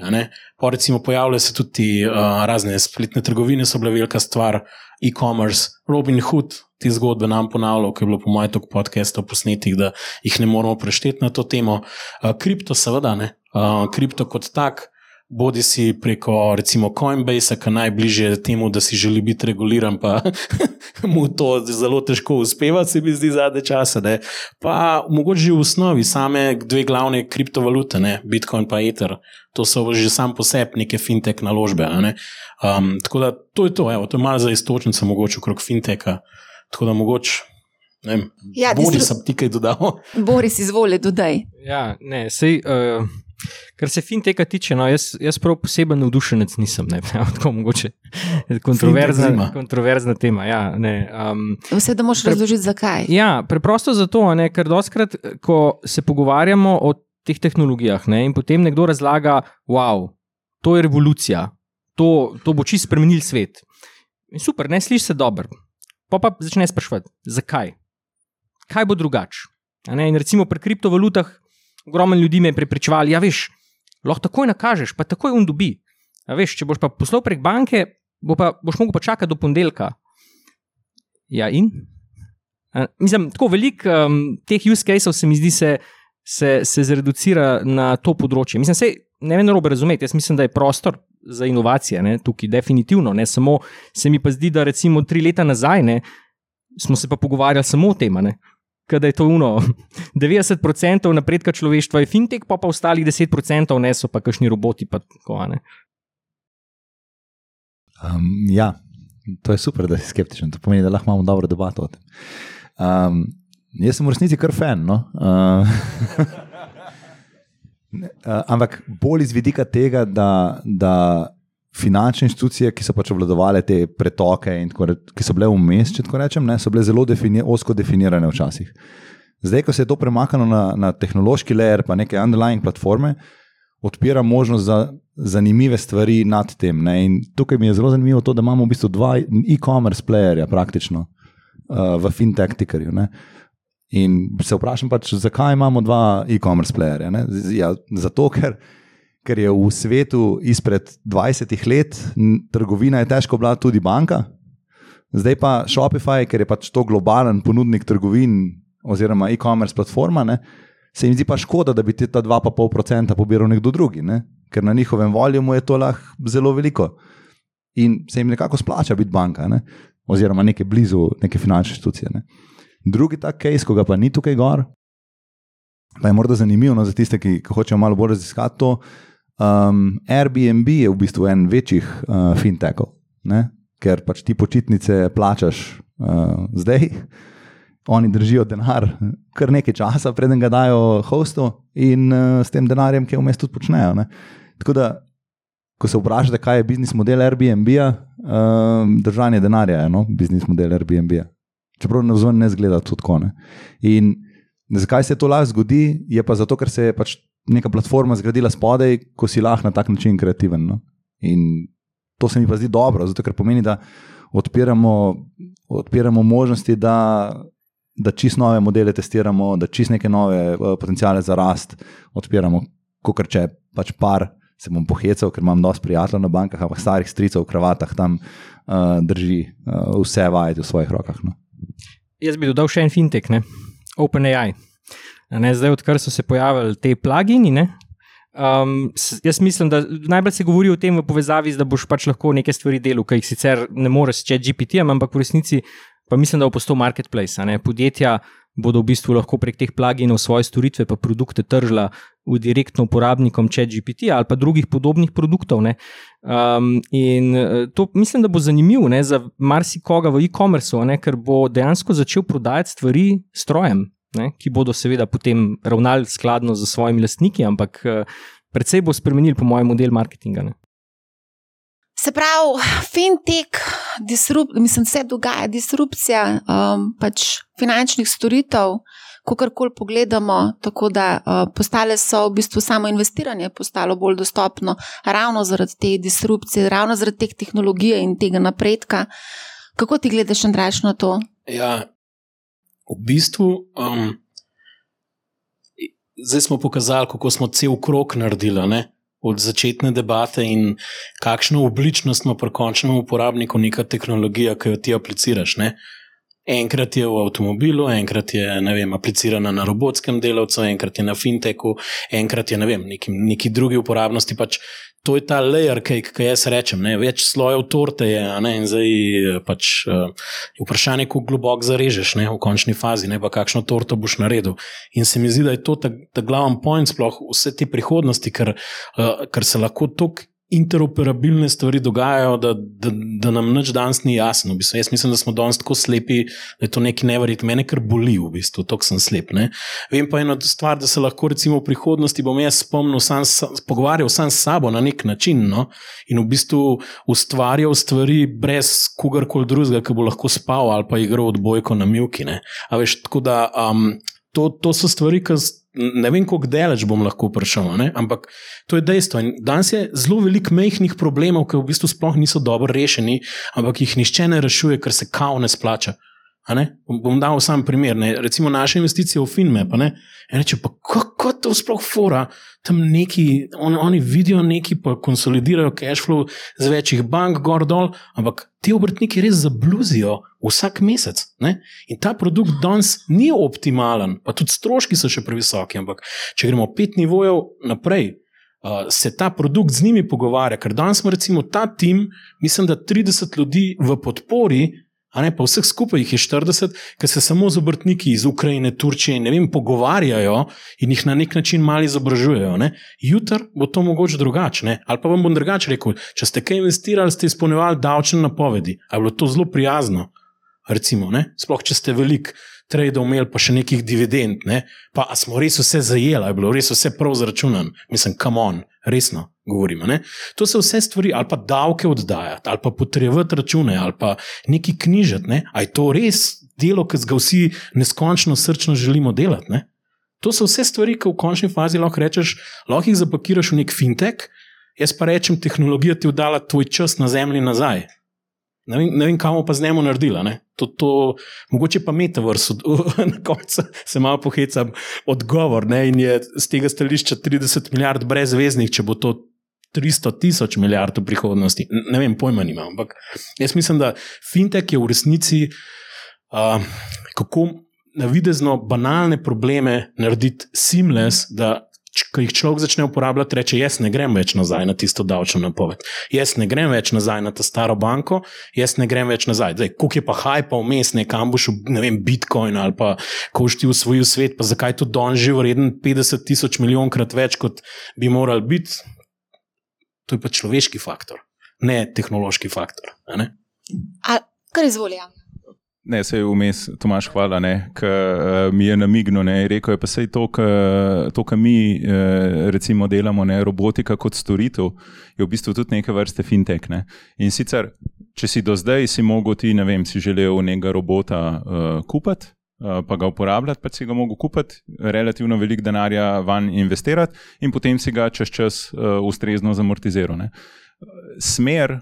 C: Po recimo pojavljajo se tudi uh, razne spletne trgovine, so bile velika stvar, e-commerce, Robin Hood. Ti zgodbe nam ponavljajo, ki je bilo po mojem toku podcastov posnetih, da jih ne moramo prešteti na to temo. Uh, kripto, seveda, ne. Uh, kripto kot tak, bodi si preko recimo Coinbase, ki je najbližje temu, da si želi biti reguliran, pa [laughs] mu to zelo težko uspeva, se mi zdi zadnje čase. Ne? Pa mogoče že v osnovi same dve glavne kriptovalute, ne? Bitcoin in Ether. To so že sam po sebi neke fintech naložbe. Ne? Um, tako da to je to, evo, to je malo za istočnico, mogoče okrog fintecha. Tako da mogoče.
A: Ja,
C: Boris, sem ti kaj dodal?
A: Boris, izvoli, dodaj.
E: Ja, ne, sej, uh, Kar se finteka tiče, no, jaz, jaz prav poseben navdušenec nisem, ne, [laughs] tako mogoče. Kontroverzna, kontroverzna tema. Ja, ne, um,
A: Vse, da moš pre, razložiti, zakaj.
E: Ja, preprosto zato, ne, ker doskrat, ko se pogovarjamo o teh tehnologijah ne, in potem nekdo razlaga, wow, to je revolucija, to, to bo čisto spremenil svet. In super, ne slišiš se dobro. Pa pa začneš sprašovati, zakaj? Kaj bo drugače? In recimo pri kriptovalutah ogromno ljudi me je prepričevalo, ja, lahko takoj nakažeš, pa takoj on dobi. Ja, veš, če boš pa poslal prek banke, bo pa, boš mogel pa čakati do ponedeljka. Ja, in? A, mislim, tako veliko um, teh use cases se mi zdi, se, se, se zreducira na to področje. Mislim, se, ne vem, robe razumeti. Jaz mislim, da je prostor za inovacije ne, tukaj, definitivno. Ne, samo se mi pa zdi, da recimo tri leta nazaj ne, smo se pa pogovarjali samo o tem da je to uno. [laughs] 90% napredka človeštva je fintech, pa pa ostalih 10% ne so pa kakšni roboti. Pa tako,
B: um, ja, to je super, da si skeptičen. To pomeni, da lahko imamo dobro debato o tem. Um, jaz sem v resnici kar fan. No? Uh, [laughs] ampak bolj iz vidika tega, da. da finančne institucije, ki so pač obvladovale te pretoke, in tako, ki so bile vmes, če tako rečem, ne, so bile zelo defini osko definirane včasih. Zdaj, ko se je to premaknilo na, na tehnološki layer, pa neke underlying platforme, odpira možnost za zanimive stvari nad tem. Ne. In tukaj mi je zelo zanimivo to, da imamo v bistvu dva e-commerce playerja praktično uh, v fintech-tikerju. In se vprašam, pač, zakaj imamo dva e-commerce playerja? Ja, zato, ker ker je v svetu izpred 20 let trgovina je težko bila tudi banka. Zdaj pa Shopify, ker je pač to globalen ponudnik trgovin oziroma e-commerce platforma, ne, se jim zdi pa škoda, da bi ti ta 2,5% pobiral nekdo drugi, ne, ker na njihovem voljumu je to lahko zelo veliko. In se jim nekako splača biti banka, ne, oziroma nekaj blizu neke finančne institucije. Ne. Drugi tak case, ko ga pa ni tukaj gor, pa je morda zanimivo no, za tiste, ki, ki hočejo malo bolj raziskati to. Um, Airbnb je v bistvu en večjih uh, fintechov, ne? ker pač ti počitnice plačaš uh, zdaj, [laughs] oni držijo denar kar nekaj časa, preden ga dajo hostu in uh, s tem denarjem, ki v mestu počnejo. Ne? Tako da, ko se vprašate, kaj je biznis model Airbnb-a, uh, držanje denarja je no? biznis model Airbnb-a. Čeprav na vzven ne zgleda tako. Ne? In zakaj se to lahko zgodi, je pa zato, ker se je pač neka platforma zgradila spodaj, ko si lahko na tak način kreativen. No? In to se mi pa zdi dobro, zato ker pomeni, da odpiramo, odpiramo možnosti, da, da čist nove modele testiramo, da čist neke nove uh, potencijale za rast odpiramo, kot če pač par. Se bom pohecal, ker imam dosti prijateljev na bankah, ampak starih stricev v kravatah tam uh, drži uh, vse vajeti v svojih rokah. No.
E: Jaz bi dodal še en fintech, ne? OpenAI. Ne, zdaj, odkar so se pojavili te plugini, ne, um, jaz mislim, da najbolj se govori o tem v povezavi z, da boš pač lahko neke stvari delal, ki jih sicer ne moreš če GPT-jem, ampak v resnici pa mislim, da bo postal marketplace. Podjetja bodo v bistvu lahko prek teh pluginov svoje storitve pa produkte tržila v direktno uporabnikom če GPT ali pa drugih podobnih produktov. Um, in eh, to mislim, da bo zanimivo za marsikoga v e-commerce, ker bo dejansko začel prodajati stvari strojem ne, ki bodo seveda potem ravnali skladno z svojimi lastniki, ampak uh, predvsej bo spremenil, po mojem, model marketinga. Ne.
A: Se pravi, fintech, disrup, mislim, se dogaja disrupcija um, pač finančnih storitev, ko karkoli pogledamo, tako da uh, postale so v bistvu samo investiranje postalo bolj dostopno, ravno zaradi te disrupcije, ravno zaradi te tehnologije in tega napredka. Kako ti gledaš, Andraš, na to?
C: Ja, v bistvu, um, zdaj smo pokazali, kako smo cel krok naredili. Ne? Od začetne debate in kakšno obličnost ima pri končnem uporabniku neka tehnologija, ki jo ti apliciraš. Ne? Enkrat je v avtomobilu, enkrat je vem, aplicirana na robotskem delavcu, enkrat je na fintechu, enkrat je vem, neki, neki drugi uporabnosti. Pač to je ta layer cake, ki jaz rečem. Ne? Več slojev torte je, in zdaj eh, pač, uh, je vprašanje, kako globoko zarežeš ne? v končni fazi, ne pa kakšno torto boš naredil. In se mi zdi, da je to ta, ta glavni point, sploh vse te prihodnosti, ker, uh, ker se lahko toliko interoperabilne stvari dogajajo, da, da, da nam nič danes ni jasno. V bistvu, jaz mislim, da smo danes tako slepi, da je to nekaj neverjetnega. Mene kar boli, v bistvu, to sem slep. Ne? Vem pa eno stvar, da se lahko recimo v prihodnosti bom jaz spomnil, sam, pogovarjal sam s sabo na nek način no? in v bistvu ustvarjal stvari brez kogarkoli drugega, ki bo lahko spal ali pa igral odbojko na milki. Veš, da, um, to, to so stvari, ki ne vem, kako daleč bom lahko prišel, ne? ampak to je dejstvo. In danes je zelo veliko mehkih problemov, ki v bistvu sploh niso dobro rešeni, ampak jih nišče ne rešuje, ker se kao ne splača. Bom dal sam primer, ne? recimo naše investicije v filme. Pa ne? In reče, pa kako to sploh fora, tam neki, on, oni vidijo neki, pa konsolidirajo cash flow z večjih bank, gor dol, ampak ti obrtniki res zabluzijo vsak mesec. Ne? In ta produkt danes ni optimalen, pa tudi stroški so še previsoki. Ampak če gremo pet nivojev naprej. Uh, se ta produkt z njimi pogovarja, ker danes smo, recimo, ta tim, mislim, da 30 ljudi v podpori, Ne, pa vseh skupaj jih je 40, ki se samo z obrtniki iz Ukrajine, Turčije in ne vem, pogovarjajo in jih na nek način malo izobražujejo. Jutri bo to mogoče drugače. Ali pa vam bom drugače rekel, če ste kaj investirali, ste izpolnjevali davčne napovedi. Ali je bilo to zelo prijazno? Recimo, Sploh če ste velik trade imeli, pa še nekih dividend, ne? pa smo res vse zajeli, je bilo res vse prav zračunano. Mislim, kam on, resno govorimo. Ne? To so vse stvari, ali pa davke oddajati, ali pa potrebovati račune, ali pa nekaj knjižati. Ne? A je to res delo, ki ga vsi neskončno srčno želimo delati? Ne? To so vse stvari, ki v končni fazi lahko rečeš, lahko jih zapakiraš v nek fintech, jaz pa rečem, tehnologija ti je dala tvoj čas na zemlji nazaj. Ne vem, vem kam pa z njemu naredila. To, to, mogoče pa metaverse, [laughs] na koncu se malo poheca odgovor. Ne? In je z tega stališča 30 milijard brezveznih, če bo to 300 tisoč milijard v prihodnosti. Ne vem, pojma nimam. Ampak jaz mislim, da fintech je v resnici uh, kako navidezno banalne probleme narediti seamless, da ko jih človek začne uporabljati, reče: Jaz ne grem več nazaj na tisto davčno napoved, jaz ne grem več nazaj na to staro banko, jaz ne grem več nazaj. Zdaj, koliko je pa hajpa vmes, nekam boš, ne vem, Bitcoin ali pa ko boš ti usvojil svet, pa zakaj to don že vreden 50 tisoč milijonkrat več, kot bi moral biti. To je pa človeški faktor, ne tehnološki faktor. Ne?
A: A, kar izvolijo.
D: Ne, se je vmes, Tomaš, hvala, ki uh, mi je namignil. Ne, rekel je pa se to, kar mi uh, recimo delamo, ne, robotika kot storitev, je v bistvu tudi neke vrste fintech. Ne. In sicer, če si do zdaj si mogel ti, ne vem, si želel nekega robota uh, kupiti. Pa ga uporabljati, pa si ga lahko kupiti, relativno velik denarja van investirati, in potem si ga čez čas uh, ustrezno zamortizirati. Smer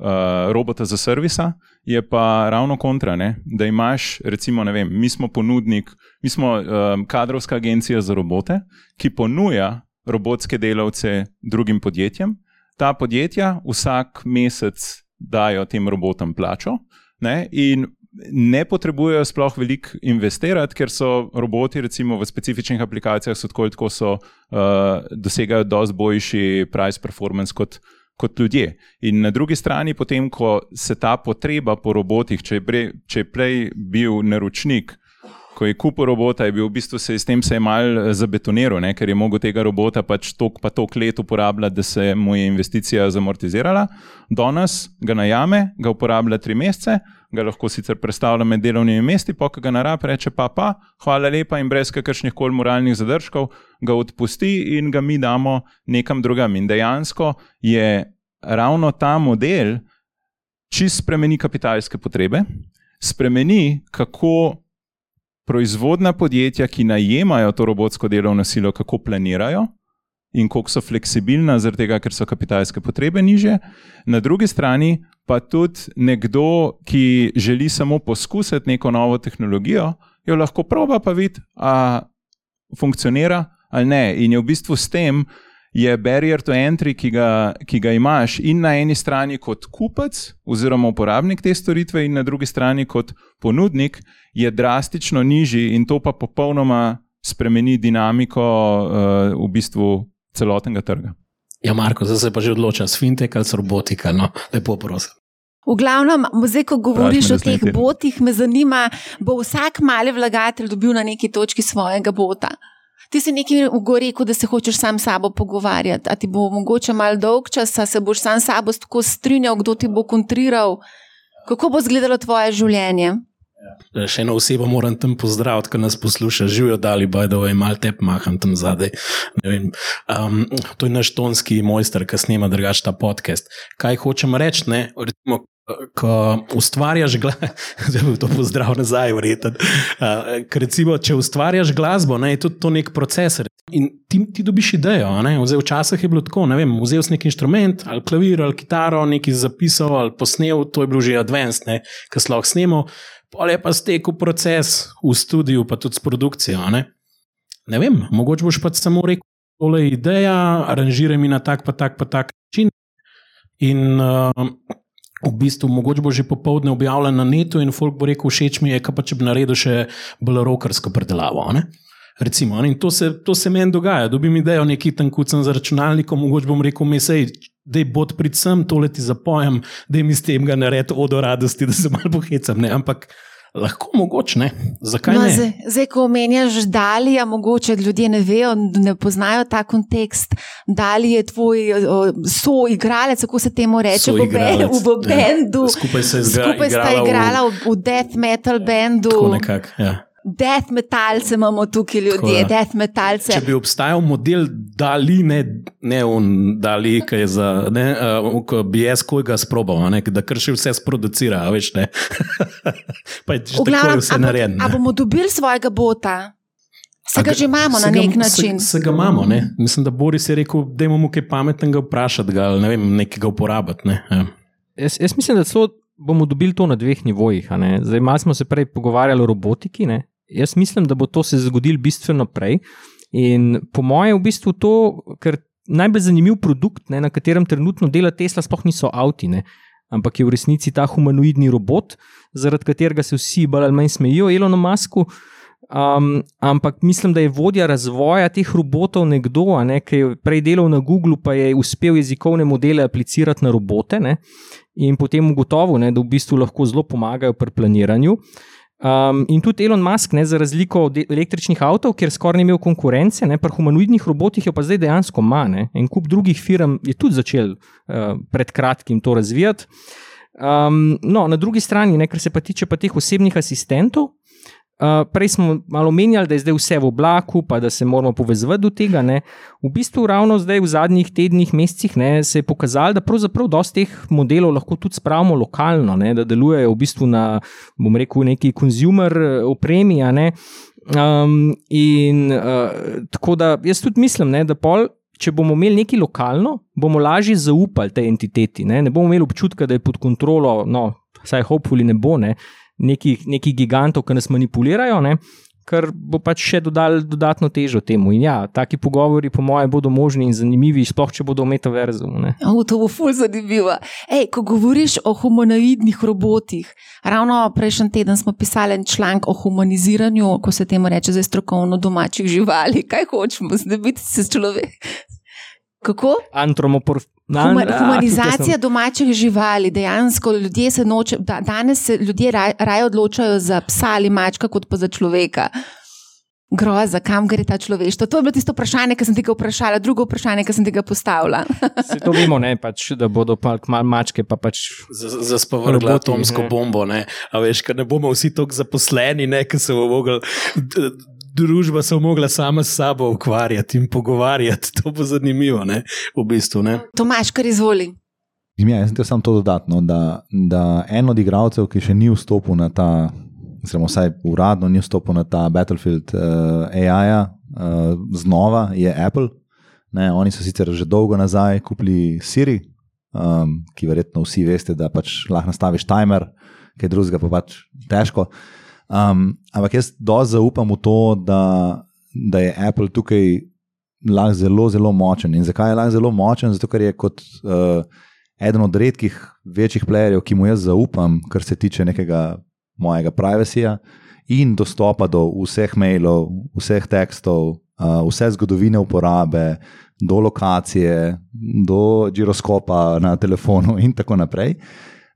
D: uh, robota za servisa, je pa ravno kontra. Ne? Da imaš, recimo, vem, mi smo ponudnik, mi smo um, kadrovska agencija za robote, ki ponuja robotske delavce drugim podjetjem. Ta podjetja vsak mesec dajo tem robotom plačo. Ne? In ne potrebujejo sploh veliko investirati, ker so roboti, recimo v specifičnih aplikacijah, tako kot so, uh, dosegajo dosti boljši price performance kot kot ljudje. In na drugi strani, potem, ko se ta potreba po robotih, če je, pre, če je prej bil naročnik, ko je kupil robota, je bil v bistvu se s tem se je mal eh, zabetoniral, ne? ker je mogel tega robota pač tok pa tok let uporabljati, da se mu je investicija zamortizirala. Danes ga najame, ga uporablja tri mesece. Ga lahko sicer predstavlja med delovnimi mesti, pa ga narab reče: pa, pa, hvala lepa, in brez kakršnih koli moralnih zadržkov ga odpusti in ga mi damo nekam drugam. In dejansko je ravno ta model čist spremeni kapitalske potrebe, spremeni, kako proizvodna podjetja, ki najemajo to robotsko delovno silo, kako planirajo in koliko so fleksibilna, zaradi tega, ker so kapitalske potrebe niže. Na drugi strani pa tudi nekdo, ki želi samo poskusiti neko novo tehnologijo, jo lahko proba pa videti, ali funkcionira ali ne. In je v bistvu s tem, je barrier to entry, ki ga, ki ga imaš in na eni strani kot kupec oziroma uporabnik te storitve, in na drugi strani kot ponudnik, je drastično nižji in to pa popolnoma spremeni dinamiko uh, v bistvu celotnega trga.
C: Ja, Marko, zdaj se pa že odloča, s fintech ali s robotika. No, lepo prosim.
A: V glavnem, zdaj, ko govoriš o teh botih, me zanima, bo vsak mali vlagatelj dobil na neki točki svojega bota. Ti si nekaj rekel, da se hočeš sam s sabo pogovarjati. A ti bo mogoče malo dolg čas, a se boš sam s sabo tako strinjal, kdo ti bo kontriral, kako bo izgledalo tvoje življenje.
C: Ja. Še eno osebo moram tam pozdraviti, ki nas posluša, živijo dali, baj da je malo tep maham tam zadaj. Um, to je naš tonski mojster, ki snema drugač ta podcast. Kaj hočem reči? ko ustvarjaš glasbo, da bi to pozdravil nazaj, vreten. Uh, recimo, če ustvarjaš glasbo, ne, je tudi to nek proces. In ti, ti dobiš idejo. Včasih je bilo tako, ne vem, vzel si neki inštrument, ali klavir, ali kitaro, nekaj zapisal, ali posnel, to je bilo že advanced, ki si lahko snemal. Pa je pa stekel proces v studiu, pa tudi s produkcijo. Ne, ne vem, mogoče boš pa samo rekel, tole je ideja, aranžiraj mi na tak, pa tak, pa tak način. In uh, v bistvu mogoče bo že popoldne objavljen na netu in folk bo rekel: všeč mi je, pa če bi naredil še bolj rokarsko predelavo. Recimo, in to se, to se meni dogaja, dobim idejo, neki tam kucam za računalnikom, mogoče bom rekel, mesej, da je bod predvsem, tole ti zapojem, da mi s tem ga naredi od radosti, da se malo pohecam. Ne? Ampak Lahko mogoče ne. Zakaj no, ne?
A: Zdaj, zdaj, ko omenjaš Dalija, mogoče ljudje ne vejo, ne poznajo ta kontekst. Dali je tvoj soigralec, kako se temu reče, v, v bendu. Ja.
C: Skupaj, zgra,
A: skupaj sta igrala v, v death metal bendu.
C: Tako nekako. Ja.
A: Death metalce imamo tukaj, ljudje, death metalce.
C: Če bi obstajal model, da li ne, ne on, da li je za, ne, uh, ko bi jaz kojega sprobal, ne, da krši vse sproducira, veš, ne. [laughs] pa je že tako vse narejeno.
A: A bomo dobili svojega bota? Se ga že imamo na nek način.
C: Se, se ga imamo, ne. Mislim, da Boris je rekel, da imamo kaj pametnega vprašati ga, ali ne vem, nekega uporabiti, ne. Ja.
E: Jaz, jaz mislim, da so bomo dobili to na dveh nivojih. Zdaj, malo smo se prej pogovarjali o robotiki. Ne? Jaz mislim, da bo to se zgodilo bistveno prej. In po mojem, v bistvu to, ker najbolj zanimiv produkt, ne, na katerem trenutno dela Tesla, sploh niso avti, ne, ampak je v resnici ta humanoidni robot, zaradi katerega se vsi bolj ali manj smejijo Elonu Masku. Um, ampak mislim, da je vodja razvoja teh robotov nekdo, ne, ki je prej delal na Googlu, pa je uspel jezikovne modele aplicirati na robote ne, in potem ugotovil, ne, da v bistvu lahko zelo pomagajo pri planiranju. Um, in tudi Elon Musk, ne, za razliko od električnih avtomobilov, kjer skoraj ni imel konkurence, ne, pri humanoidnih robotih je pa zdaj dejansko manj. En kup drugih firm je tudi začel uh, pred kratkim to razvijati. Um, no, na drugi strani, ne, kar se pa tiče pa teh osebnih asistentov. Uh, prej smo malo menjali, da je zdaj vse v oblaku, pa da se moramo povezati do tega. Ne. V bistvu, ravno zdaj, v zadnjih tednih, mesecih, ne, se je pokazalo, da pravzaprav dosti teh modelov lahko tudi spravimo lokalno, ne, da delujejo v bistvu na, bom rekel, neki konzumer opremi. Um, in uh, tako da jaz tudi mislim, ne, da pol. Če bomo imeli nekaj lokalno, bomo lažje zaupali tej entiteti. Ne, ne bomo imeli občutka, da je pod kontrolo, no, vsaj hopefully ne bo, ne, nekih, nekih gigantov, ki nas manipulirajo, ne, kar bo pač še dodal dodatno težo temu. In ja, taki pogovori, po mojem, bodo možni in zanimivi, sploh če bodo v metaverzu.
A: Oh, to bo ful zanimivo. Ej, ko govoriš o humanoidnih robotih, ravno prejšnji teden smo pisali en članek o humaniziranju, ko se temu reče za strokovno domačih živali. Kaj hočemo, zdaj biti se človek? Kako?
E: Antropomorfizem.
A: Huma, humanizacija [laughs] domačih živali, dejansko ljudje se noče, da, danes se ljudje raje raj odločajo za psa ali mačka, kot pa za človeka. Groza, kam gre ta človeštvo? To je bilo tisto vprašanje, ki sem ti ga vprašala, drugo vprašanje, ki sem ti ga postavila. [laughs]
E: Se to vemo, ne, pač, da bodo pa malo mačke. Pa pač
C: Zaspovrgli atomsko bombo. Ne. A veš, ker ne bomo vsi tako zaposleni, ker se bomo mogli družba se mogla sama s sabo ukvarjati in pogovarjati. To bo zanimivo, ne? v bistvu. Ne?
A: Tomaš, kar izvoli.
B: Ja, jaz sem samo to dodatno, da, da en od igralcev, ki še ni vstopil na ta, zelo vsaj uradno ni vstopil na ta Battlefield uh, eh, AI, uh, eh, znova je Apple. Ne, oni so sicer že dolgo nazaj kupili Siri, um, ki verjetno vsi veste, da pač lahko nastaviš timer, kaj drugega pa pač težko. Um, ampak jaz dosti zaupam v to, da, da je Apple tukaj lahko zelo, zelo močen. In zakaj je lahko zelo močen? Zato, ker je kot uh, eden od redkih večjih playerjev, ki mu jaz zaupam, kar se tiče nekega mojega privacyja in dostopa do vseh mailov, vseh tekstov, uh, vse zgodovine uporabe, do lokacije, do giroskopa na telefonu in tako naprej.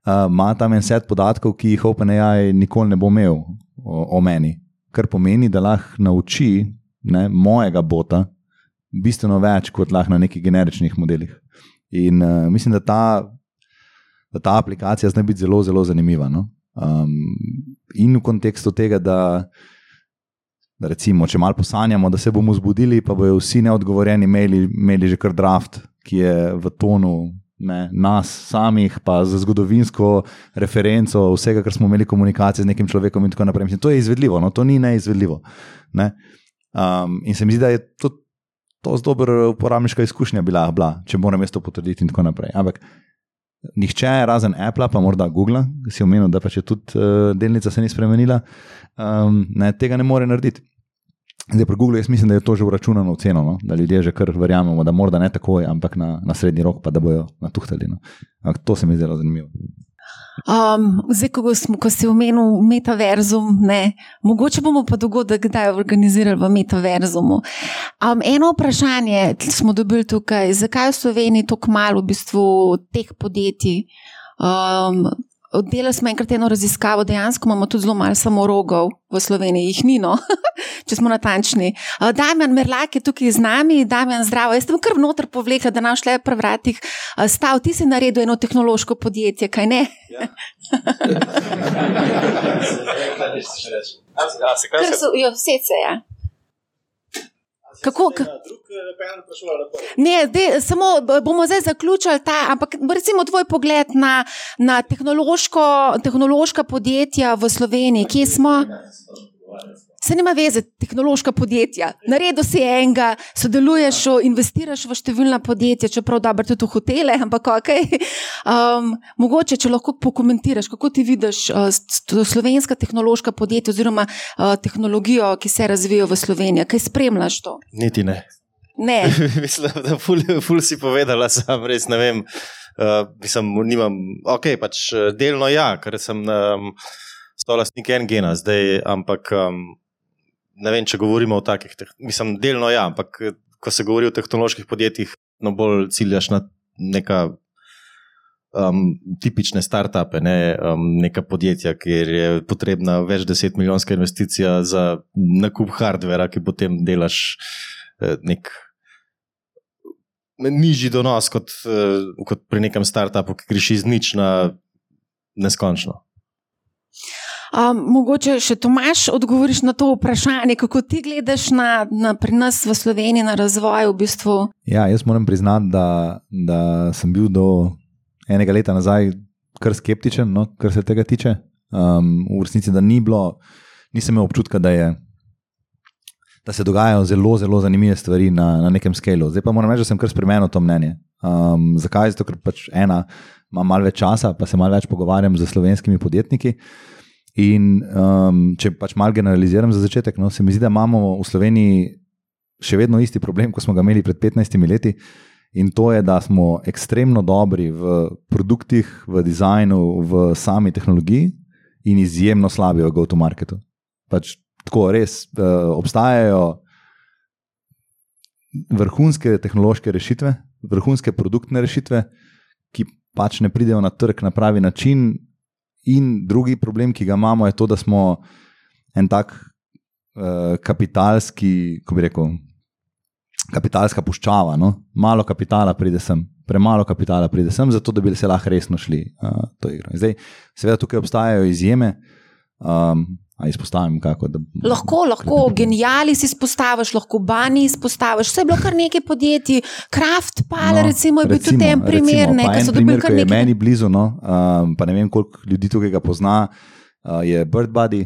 B: Ima uh, tam en set podatkov, ki jih OpenAI nikoli ne bo imel, o, o meni, kar pomeni, da lahko nauči ne, mojega bota bistveno več kot lahko na nekih generičnih modelih. In uh, mislim, da ta, da ta aplikacija zna biti zelo, zelo zanimiva. No? Um, in v kontekstu tega, da, da recimo, če malo posanjamo, da se bomo zbudili, pa bojo vsi neodgovorjeni imeli, imeli že kar draft, ki je v tonu ne, nas samih, pa za zgodovinsko referenco vsega, kar smo imeli komunikacije z nekim človekom in tako naprej. Mislim, to je izvedljivo, no, to ni neizvedljivo. Ne. Um, in se mi zdi, da je to, to zelo dobra uporabniška izkušnja bila, bila, če moram jaz to potrditi in tako naprej. Ampak nihče, razen Apple, pa morda Google, ki si omenil, da pa če tudi uh, delnica se ni spremenila, um, ne, tega ne more narediti. Zdaj, pri Googlu, jaz mislim, da je to že uračunano v ceno, no? da ljudje že kar verjamemo, da morda ne takoj, ampak na, na srednji rok, pa da bojo natuhtali. No? Ampak to se mi zdi zanimivo.
A: Um, zdaj, ko, smo, ko si omenil metaverzum, ne, mogoče bomo pa dogodek kdaj organizirali v metaverzumu. Um, eno vprašanje smo dobili tukaj, zakaj v Sloveniji tako malo v bistvu teh podjetij? Um, Oddelali smo enkrat eno raziskavo, dejansko imamo tudi zelo malo samorogov v Sloveniji, jih ni, no, [laughs] če smo natančni. Damjan Merlak je tukaj z nami, Damjan zdravo. Jaz sem kar vnotr povlekla, da nam šle pri vratih stav. Ti si naredil eno tehnološko podjetje, kaj ne? Ja. Vse [laughs] se je. Ja. Kako? Ne, de, samo bomo zdaj zaključili ta, ampak recimo tvoj pogled na, na tehnološka podjetja v Sloveniji, kje smo? Se nima veze, tehnološka podjetja. Naredil si enega, sodeluješ, investiraš v številna podjetja, čeprav dobro tudi v hotele, [laughs] ampak ok. Um, mogoče, če lahko pokomentiraš, kako ti vidiš uh, slovenska tehnološka podjetja oziroma uh, tehnologijo, ki se razvijajo v Sloveniji, kaj spremljaš to?
F: Niti ne.
A: Ne. [laughs]
F: Mislim, da ful, ful si povedala, sam res ne vem. Uh, mislim, nimam, ok, pač eh, delno ja, ker sem um, stolastnik en gena zdaj, ampak um, ne vem, če govorimo o takih, mislim, delno ja, ampak eh, ko se govori o tehnoloških podjetjih, no bolj ciljaš na neka um, tipične start-upe, ne, um, neka podjetja, kjer je potrebna več deset milijonska investicija za nakup hardvera, ki potem delaš uh, nek nižji donos kot, uh, kot pri nekem startupu, ki greš iz nič na neskončno.
A: Um, mogoče še Tomaš odgovoriš na to vprašanje, kako ti gledaš na, na pri nas v Sloveniji na razvoj. V bistvu?
B: Ja, jaz moram priznati, da, da sem bil do enega leta nazaj kar skeptičen, no, kar se tega tiče. Um, v resnici, da ni bilo, nisem imel občutka, da je da se dogajajo zelo, zelo zanimive stvari na, na nekem skalu. Zdaj pa moram reči, da sem kar spremenil to mnenje. Um, zakaj? Zato, ker pač ena, imam malo več časa, pa se malo več pogovarjam z slovenskimi podjetniki. In um, če pač malo generaliziram za začetek, no, se mi zdi, da imamo v Sloveniji še vedno isti problem, kot smo ga imeli pred 15 leti. In to je, da smo ekstremno dobri v produktih, v dizajnu, v sami tehnologiji, in izjemno slabi v go-to-marketu. Pač tako res uh, obstajajo vrhunske tehnološke rešitve, vrhunske produktne rešitve, ki pač ne pridejo na trg na pravi način. In drugi problem, ki ga imamo, je to, da smo en tak uh, kapitalski, kako bi rekel, kapitalska puščava. No? Malo kapitala pride sem, premalo kapitala pride sem, zato da bi se lahko resno šli uh, to igro. Zdaj, seveda, tukaj obstajajo izjeme. Um, izpostavim, kako da.
A: Lahko, lahko, genijali si izpostaviš, lahko bani izpostaviš. Vse je bilo kar nekaj podjetij, Kraft, Pal, no, recimo, je bil tudi en primer, nekaj so dobili kar nekaj.
B: Meni blizu, no, um, pa ne vem, koliko ljudi tukaj ga pozna, uh, je Bird Body,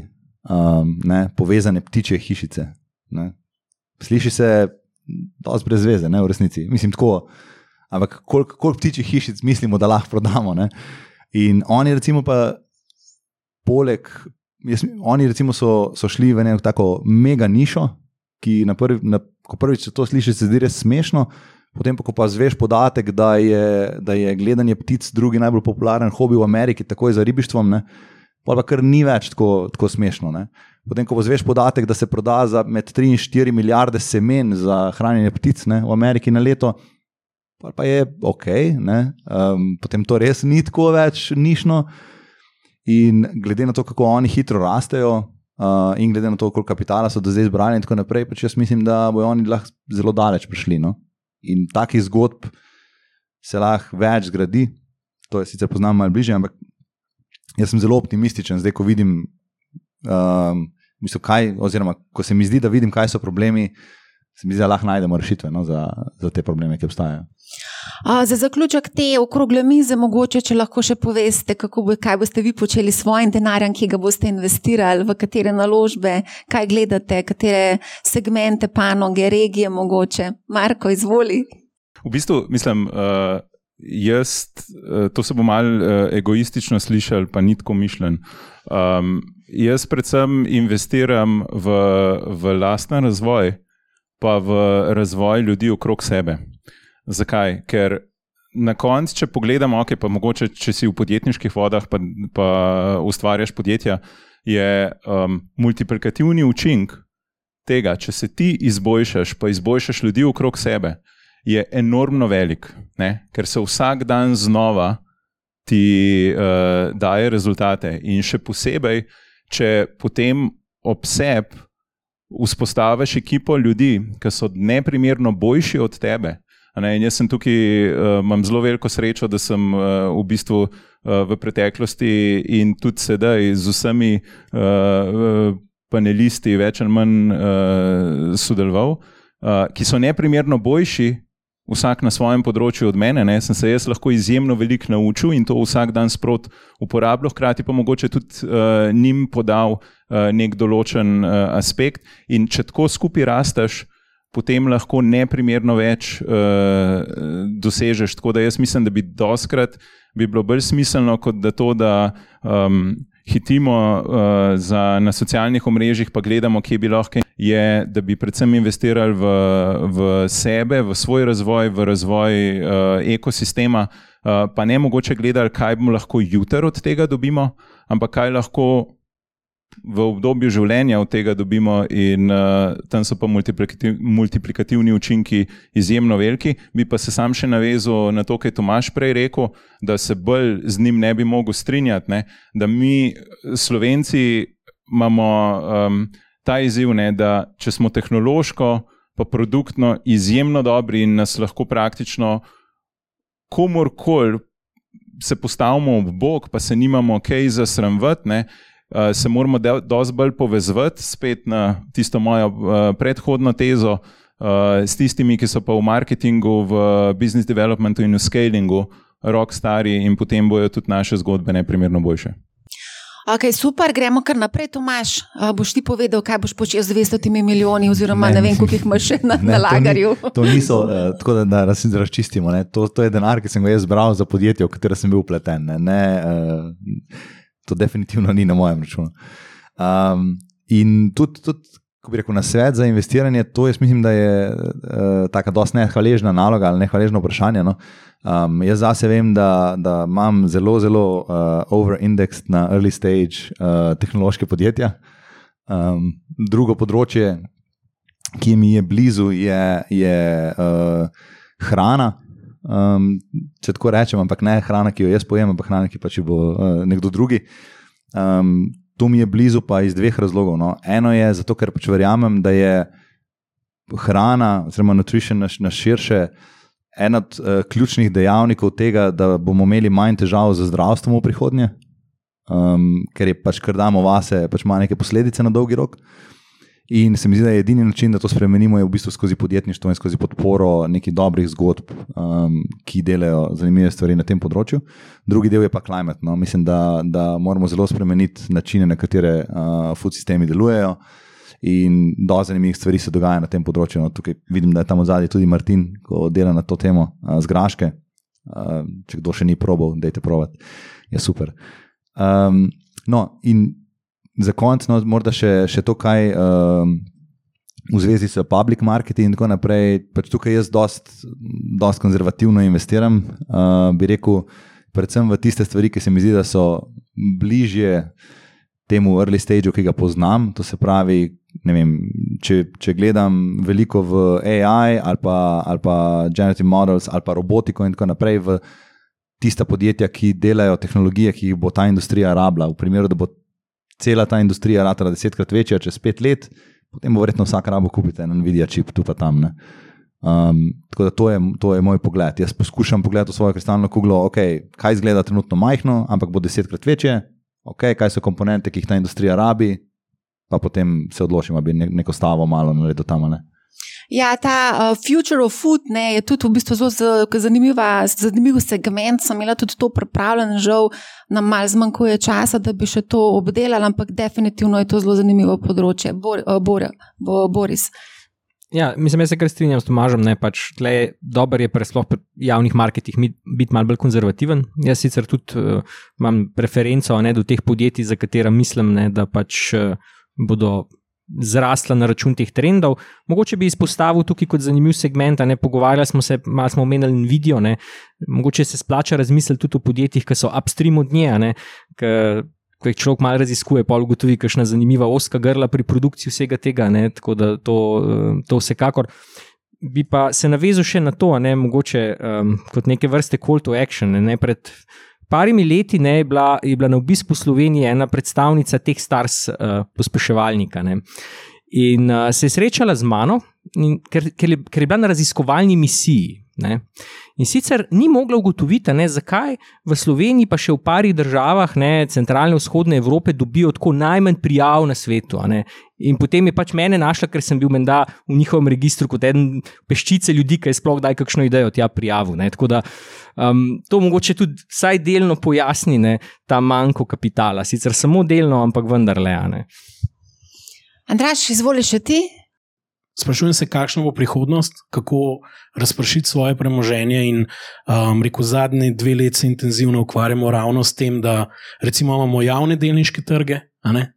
B: um, ne, povezane ptiče hišice. Ne. Sliši se, da je brez veze, ne, v resnici. Mislim, tako. Ampak koliko kolik ptičjih hišic mislimo, da lahko prodamo? Ne? In oni, recimo, pa poleg jaz, oni recimo so, so šli v neko tako mega nišo, ki na prvi, na, ko prvič to slišiš, se zdi res smešno. Potem, pa, ko pa zveš podatek, da je, da je gledanje ptic drugi najbolj popularen hobi v Ameriki, tako je za ribištvom, ne, pa kar ni več tako, tako smešno. Ne. Potem, ko zveš podatek, da se proda za med 3 in 4 milijarde semen za hranjenje ptic ne, v Ameriki na leto, pa, pa je ok, um, potem to res ni tako več nišno. In glede na to, kako oni hitro rastejo, uh, in glede na to, koliko kapitala so do zdaj zbrali, in tako naprej, pač jaz mislim, da bodo oni lahko zelo daleč prišli. No? In takih zgodb se lahko več zgradi. To je sicer poznam malo bližje, ampak jaz sem zelo optimističen, zdaj, ko vidim, um, mislim, kaj, oziroma ko se mi zdi, da vidim, kaj so problemi se mi zdi, da lahko najdemo rešitve no, za, za te probleme, ki obstajajo.
A: A, za zaključek te okrogle mize, mogoče, če lahko še poveste, bo, kaj boste vi počeli s svojim denarjem, ki ga boste investirali, v katere naložbe, kaj gledate, katere segmente, panoge, regije, mogoče. Marko, izvoli.
D: V bistvu, mislim, uh, jaz, uh, to se bo mal uh, egoistično slišal, pa nitko mišljen. Um, jaz predvsem investiram v, v lasten razvoj pa v razvoj ljudi okrog sebe. Zakaj? Ker na koncu, če pogledamo, okay, pa mogoče, če si v podjetniških vodah, pa, pa ustvarjaš podjetja, je um, multiplikativni učinek tega, če se ti izboljšaš, pa izboljšaš ljudi okrog sebe, je enormno velik, ne? ker se vsak dan znova ti uh, daje rezultate. In še posebej, če potem ob sebi vzpostaviš ekipo ljudi, ki so neprimerno boljši od tebe. Ne, jaz sem tukaj, uh, imam zelo veliko srečo, da sem uh, v bistvu uh, v preteklosti in tudi sedaj z vsemi uh, panelisti več ali manj uh, sodeloval, uh, ki so neprimerno boljši, vsak na svojem področju od mene. Ne, sem se jaz lahko izjemno veliko naučil in to vsak dan sprot uporabljal, hkrati pa mogoče tudi uh, njim podal uh, nek določen uh, aspekt, in če tako skupaj rasteš, potem lahko neprimerno več uh, dosežeš. Tako da jaz mislim, da bi doskrat bi bilo bolj smiselno, kot da to, da um, hitimo uh, za, na socialnih omrežjih, pa gledamo, kje bi lahko, je, da bi predvsem investirali v, v sebe, v svoj razvoj, v razvoj uh, ekosistema, uh, pa ne mogoče gledali, kaj bomo lahko jutri od tega dobimo, ampak kaj lahko v obdobju življenja od tega dobimo, in uh, tam so pa multiplikativ, multiplikativni učinki izjemno veliki. Bi pa se sam še navezal na to, kar je Tomaš prej rekel, da se bolj z njim ne bi mogel strinjati, ne? da mi, Slovenci, imamo um, ta izziv, ne? da če smo tehnološko, pa produktno izjemno dobri in nas lahko praktično komorkoli. Se postavimo ob bok, pa se nimamo kaj za sramvati, uh, se moramo dosti bolj povezati spet na tisto mojo uh, predhodno tezo uh, s tistimi, ki so pa v marketingu, v business developmentu in v scalingu, rok stari in potem bojo tudi naše zgodbe neprimerno boljše.
A: Ok, super, gremo kar naprej. Tomaš, boš ti povedal, kaj boš počel z 200 milijoni, oziroma ne, ne vem, koliko jih imaš še na, ne, na lagarju.
B: To, ni, to niso, uh, tako da, da razčistimo. To, to je denar, ki sem ga jaz zbral za podjetje, v katero sem bil upleten. Ne, ne, uh, to definitivno ni na mojem računu. Um, in tudi, tudi, ko bi rekel, na svet za investiranje, to jaz mislim, da je uh, tako dosti nehvaležna naloga ali nehvaležno vprašanje. No? Um, jaz zase vem, da, da imam zelo, zelo uh, over-indexed na early stage uh, tehnološke podjetja. Um, drugo področje, ki mi je blizu, je, je uh, hrana. Um, če tako rečem, ampak ne hrana, ki jo jaz pojem, ampak hrana, ki pa če bo uh, nekdo drugi. Um, to mi je blizu, pa iz dveh razlogov. No. Eno je zato, ker pač verjamem, da je hrana, oziroma nutrition na, na širše, en od uh, ključnih dejavnikov tega, da bomo imeli manj težav z zdravstvom v prihodnje, um, ker je pač, kar damo vase, pač ima neke posledice na dolgi rok. In se mi zdi, da je edini način, da to spremenimo, v bistvu skozi podjetništvo in skozi podporo nekih dobrih zgodb, um, ki delajo zanimive stvari na tem področju. Drugi del je pa klimat. No. Mislim, da, da moramo zelo spremeniti načine, na katere uh, food sistemi delujejo. In do zanimivih stvari se dogaja na tem področju. No, tukaj vidim, da je tam zadaj tudi Martin, ko dela na to temo uh, z Graške. Uh, če kdo še ni probal, dajte provat. Je super. Um, no, in za konec, no, morda še, še to, kaj um, v zvezi s public marketing in tako naprej. Pač tukaj jaz dosta konzervativno investiram, uh, bi rekel, predvsem v tiste stvari, ki se mi zdi, da so bližje temu early stageu, ki ga poznam. To se pravi, vem, če, če gledam veliko v AI ali pa, ali pa generative models ali pa robotiko in tako naprej. Tista podjetja, ki delajo tehnologije, ki jih bo ta industrija rabila, v primeru, da bo cela ta industrija rata desetkrat večja čez pet let, potem bo verjetno vsak rabo kupiti en Nvidia čip tu pa tam. Um, tako da to je, to je moj pogled. Jaz poskušam pogledati v svojo kristalno kuglo, okay, kaj izgleda trenutno majhno, ampak bo desetkrat večje, okay, kaj so komponente, ki jih ta industrija rabi, pa potem se odločim, da bi neko stavo malo naredil tam. Ne.
A: Ja, ta uh, Future of Food ne, je tudi v bistvu zelo zanimiv segment. Sem imela tudi to pripravljeno, žal nam malo zmanjkuje časa, da bi še to obdelala, ampak definitivno je to zelo zanimivo področje. Bor, uh, Bor, Bo, Boris.
E: Ja, mislim, da se kar strinjam s Tomažem. Pač, Dobro je presloh pri javnih marketih biti malo bolj konzervativen. Jaz sicer tudi uh, imam preferenco ne, do teh podjetij, za katera mislim, ne, da pač uh, bodo zrasla na račun teh trendov. Mogoče bi izpostavil tukaj kot zanimiv segment, ne pogovarjali smo se, malo smo omenili video, ne. mogoče se splača razmisliti tudi o podjetjih, ki so upstream od nje, ko jih človek malo raziskuje, pa ugotovi, kakšna zanimiva oska grla pri produkciji vsega tega. Ne. Tako da to, to vsekakor. Bi pa se navezal še na to, ne, mogoče um, kot neke vrste call to action. Ne, ne, pred parimi leti ne, je, bila, je bila na obisku Slovenije ena predstavnica teh stars uh, pospeševalnika. Ne. In uh, se je srečala z mano, in, ker, ker, je, ker je bila na raziskovalni misiji. Ne. In sicer ni mogla ugotoviti, ne, zakaj v Sloveniji, pa še v parih državah, ne, centralne in vzhodne Evrope, dobijo tako najmanj prijav na svetu. In potem je pač mene našla, ker sem bil menda v njihovem registru kot eden peščice ljudi, ki je sploh daj kakšno idejo tja prijavu. Ne. Tako da um, to mogoče tudi vsaj delno pojasni ne, ta manjko kapitala, sicer samo delno, ampak vendarle.
A: Andraš, izvoliš ti?
C: Sprašujem se, kakšna bo prihodnost, kako razpršiti svoje premoženje. In um, rekel, zadnji dve leti se intenzivno ukvarjamo ravno s tem, da recimo imamo javne delniške trge,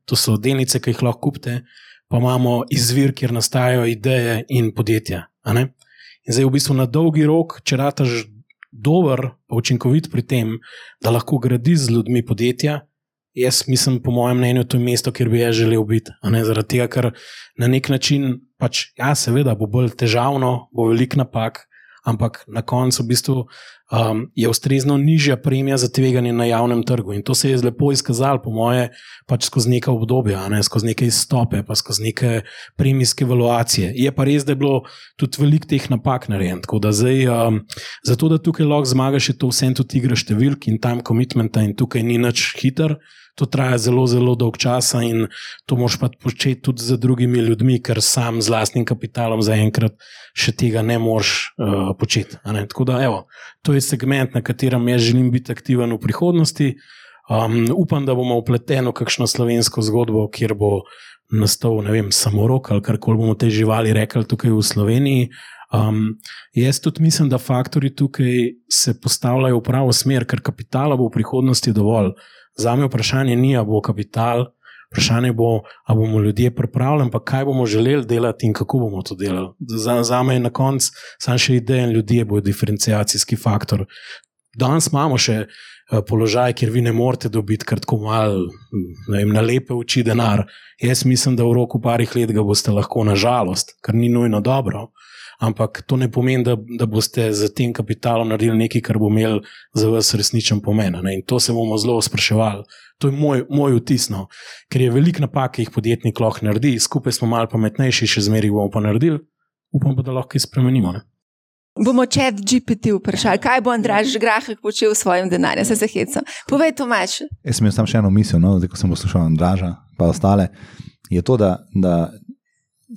C: to so delnice, ki jih lahko kupite, pa imamo izvir, kjer nastajajo ideje in podjetja. In zdaj, v bistvu, na dolgi rok, če rataš dober, pa učinkovit pri tem, da lahko gradiš z ljudmi podjetja, jaz mislim, po mojem mnenju, to je mesto, kjer bi jaz želel biti. Zaradi tega, ker na nek način, pač, ja, seveda, bo bolj težavno, bo velik napak, ampak na koncu v bistvu, um, je ustrezno nižja premija za tveganje na javnem trgu. In to se je lepo izkazalo, po moje, pač skozi neka obdobja, ne, skozi neke izstope, pa skozi neke premijske evaluacije. Je pa res, da je bilo tudi veliko teh napak narejenih. Um, zato, da tukaj lahko zmagaš, je to vse tudi igra številk in time commitmenta, in tukaj ni nič hiter to traja zelo, zelo dolg čas in to moš pa početi tudi z drugimi ljudmi, ker sam z vlastnim kapitalom zaenkrat še tega ne moš uh, početi. Tako da, evo, to je segment, na katerem jaz želim biti aktiven v prihodnosti. Um, upam, da bomo upleteni v kakšno slovensko zgodbo, kjer bo nastal, ne vem, samorok ali karkoli bomo te živali rekli tukaj v Sloveniji. Um, jaz tudi mislim, da faktori tukaj se postavljajo v pravo smer, ker kapitala bo v prihodnosti dovolj. Za me vprašanje ni, ali bo kapital, vprašanje bo, ali bomo ljudje pripravljeni, pa kaj bomo želeli delati in kako bomo to delali. Za, za me je na koncu samo še ideja, in ljudje bodo diferencijacijski faktor. Danes imamo še uh, položaj, kjer vi ne morete dobiti kar tako malo, na lepe oči denar. Jaz mislim, da v roku parih let ga boste lahko, nažalost, kar ni nujno dobro ampak to ne pomeni, da, da boste z tem kapitalom naredili nekaj, kar bo imel za vas resničen pomen. Ne? In to se bomo zelo spraševali. To je moj, moj vtis, no. ker je veliko napak, ki jih podjetnik lahko naredi, skupaj smo malo pametnejši, še zmeraj bomo pa naredili, upam pa, da lahko jih spremenimo. Ne?
A: Bomo čet GPT vprašali, kaj bo Andraž Grahek počel s svojim denarjem, se zahecam. Povej, Tomaš.
B: Jaz sem imel samo še eno misel, no, ko sem poslušal Andraža, pa ostale. Je to, da, da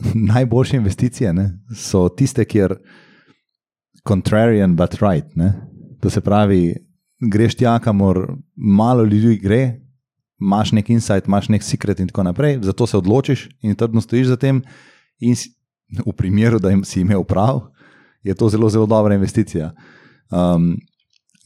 B: [laughs] najboljše investicije ne, so tiste, kjer contrarian, but right. Ne. To se pravi, greš tja, kamor malo ljudi gre, imaš nek insight, imaš nek secret in tako naprej, zato se odločiš in trdno stojiš za tem. In v primeru, da si imel prav, je to zelo, zelo dobra investicija. Um,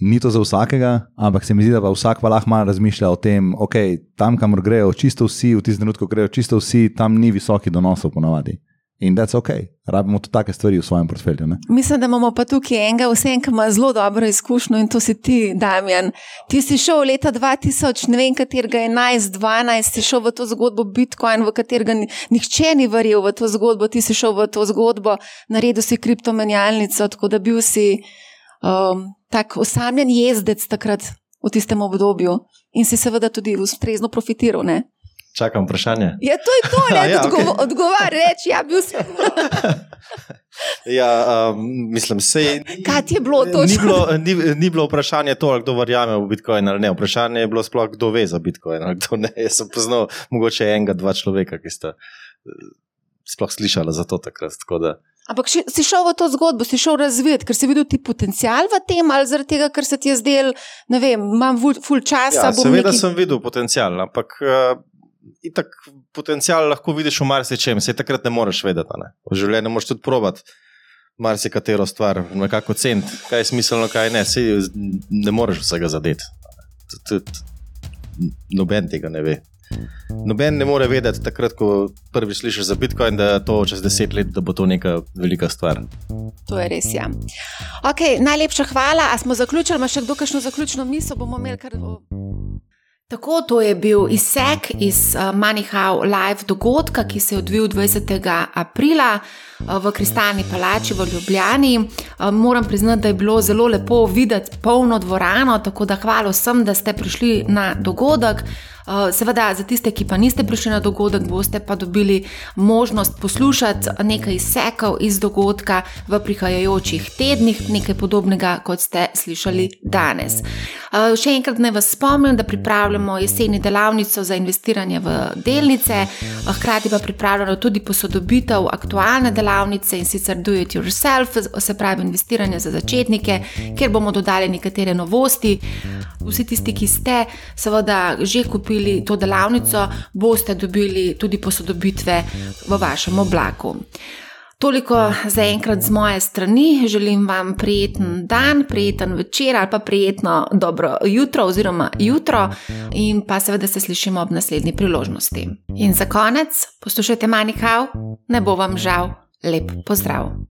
B: ni to za vsakega, ampak se mi zdi, da pa vsak pa lahko malo razmišlja o tem, da okay, tam, kamor grejo čisto vsi, v tistem trenutku grejo čisto vsi, tam ni visokih donosov ponovadi. In da je ok, rabimo tudi take stvari v svojem portfelju. Ne?
A: Mislim, da imamo pa tukaj enega, vsem, ki ima zelo dobro izkušnjo in to si ti, Damjan. Ti si šel leta 2000, ne vem, katerega 11, 12, si šel v to zgodbo Bitcoin, v katerega nihče ni verjel v to zgodbo, ti si šel v to zgodbo, naredil si kriptomenjalnico, tako da bil si um, tak osamljen jezdec takrat v tistem obdobju in si seveda tudi ustrezno profitiral. Ne?
F: Čakam vprašanje.
A: Ja, to je to, da [laughs] ja, odgovo, okay. odgovarjam, reči, ja, bil sem. [laughs]
F: ja, um, mislim, se
A: Kaj je bilo to?
F: Ni bilo, ni, ni bilo vprašanje to, kdo verjame v Bitcoin ali ne. Vprašanje je bilo sploh, kdo ve za Bitcoin ali kdo ne. Jaz sem poznal mogoče enega, dva človeka, ki sta uh, sploh slišala za to takrat.
A: Ampak ši, si šel v to zgodbo, si šel razvijati, ker si videl ti potencial v tem, ali zaradi tega, ker se ti je zdel, ne vem, imam ful časa.
F: Ja, seveda neki... sem videl potencial, ampak uh, itak potencial lahko vidiš v marsičem, se takrat ne moreš vedeti. Ne? V življenju moš tudi provat marsikatero stvar, nekako cent, kaj je smiselno, kaj ne, se ne moreš vsega zadeti. Noben tega ne ve. Noben ne more vedeti, takrat, ko prvi slišiš za Bitcoin, da to čez deset let, da bo to neka velika stvar.
A: To je res. Ja. Okay, najlepša hvala. A smo zaključili, ima še kdo kakšno zaključno misel? Bomo imeli kar. Tako, to je bil izsek iz uh, Manihau Live dogodka, ki se je odvil 20. aprila uh, v Kristalni palači v Ljubljani. Uh, moram priznati, da je bilo zelo lepo videti polno dvorano, tako da hvala vsem, da ste prišli na dogodek. Eh, seveda, za tiste, ki pa niste prišli na dogodek, boste pa dobili možnost poslušati nekaj izsekov iz dogodka v prihajajočih tednih, nekaj podobnega, kot ste slišali danes. Eh, še enkrat naj vas spomnim, da pripravljamo jeseni delavnico za investiranje v delnice, eh, hkrati pa pripravljamo tudi posodobitev aktualne delavnice in sicer Do It Yourself, se pravi investiranje za začetnike, kjer bomo dodali nekatere novosti. Vsi tisti, ki ste seveda že kupili kupili to delavnico, boste dobili tudi posodobitve v vašem oblaku. Toliko za enkrat z moje strani. Želim vam prijeten dan, prijeten večer ali pa prijetno dobro jutro oziroma jutro in pa seveda se slišimo ob naslednji priložnosti. In za konec, poslušajte Manikav, ne bo vam žal, lep pozdrav.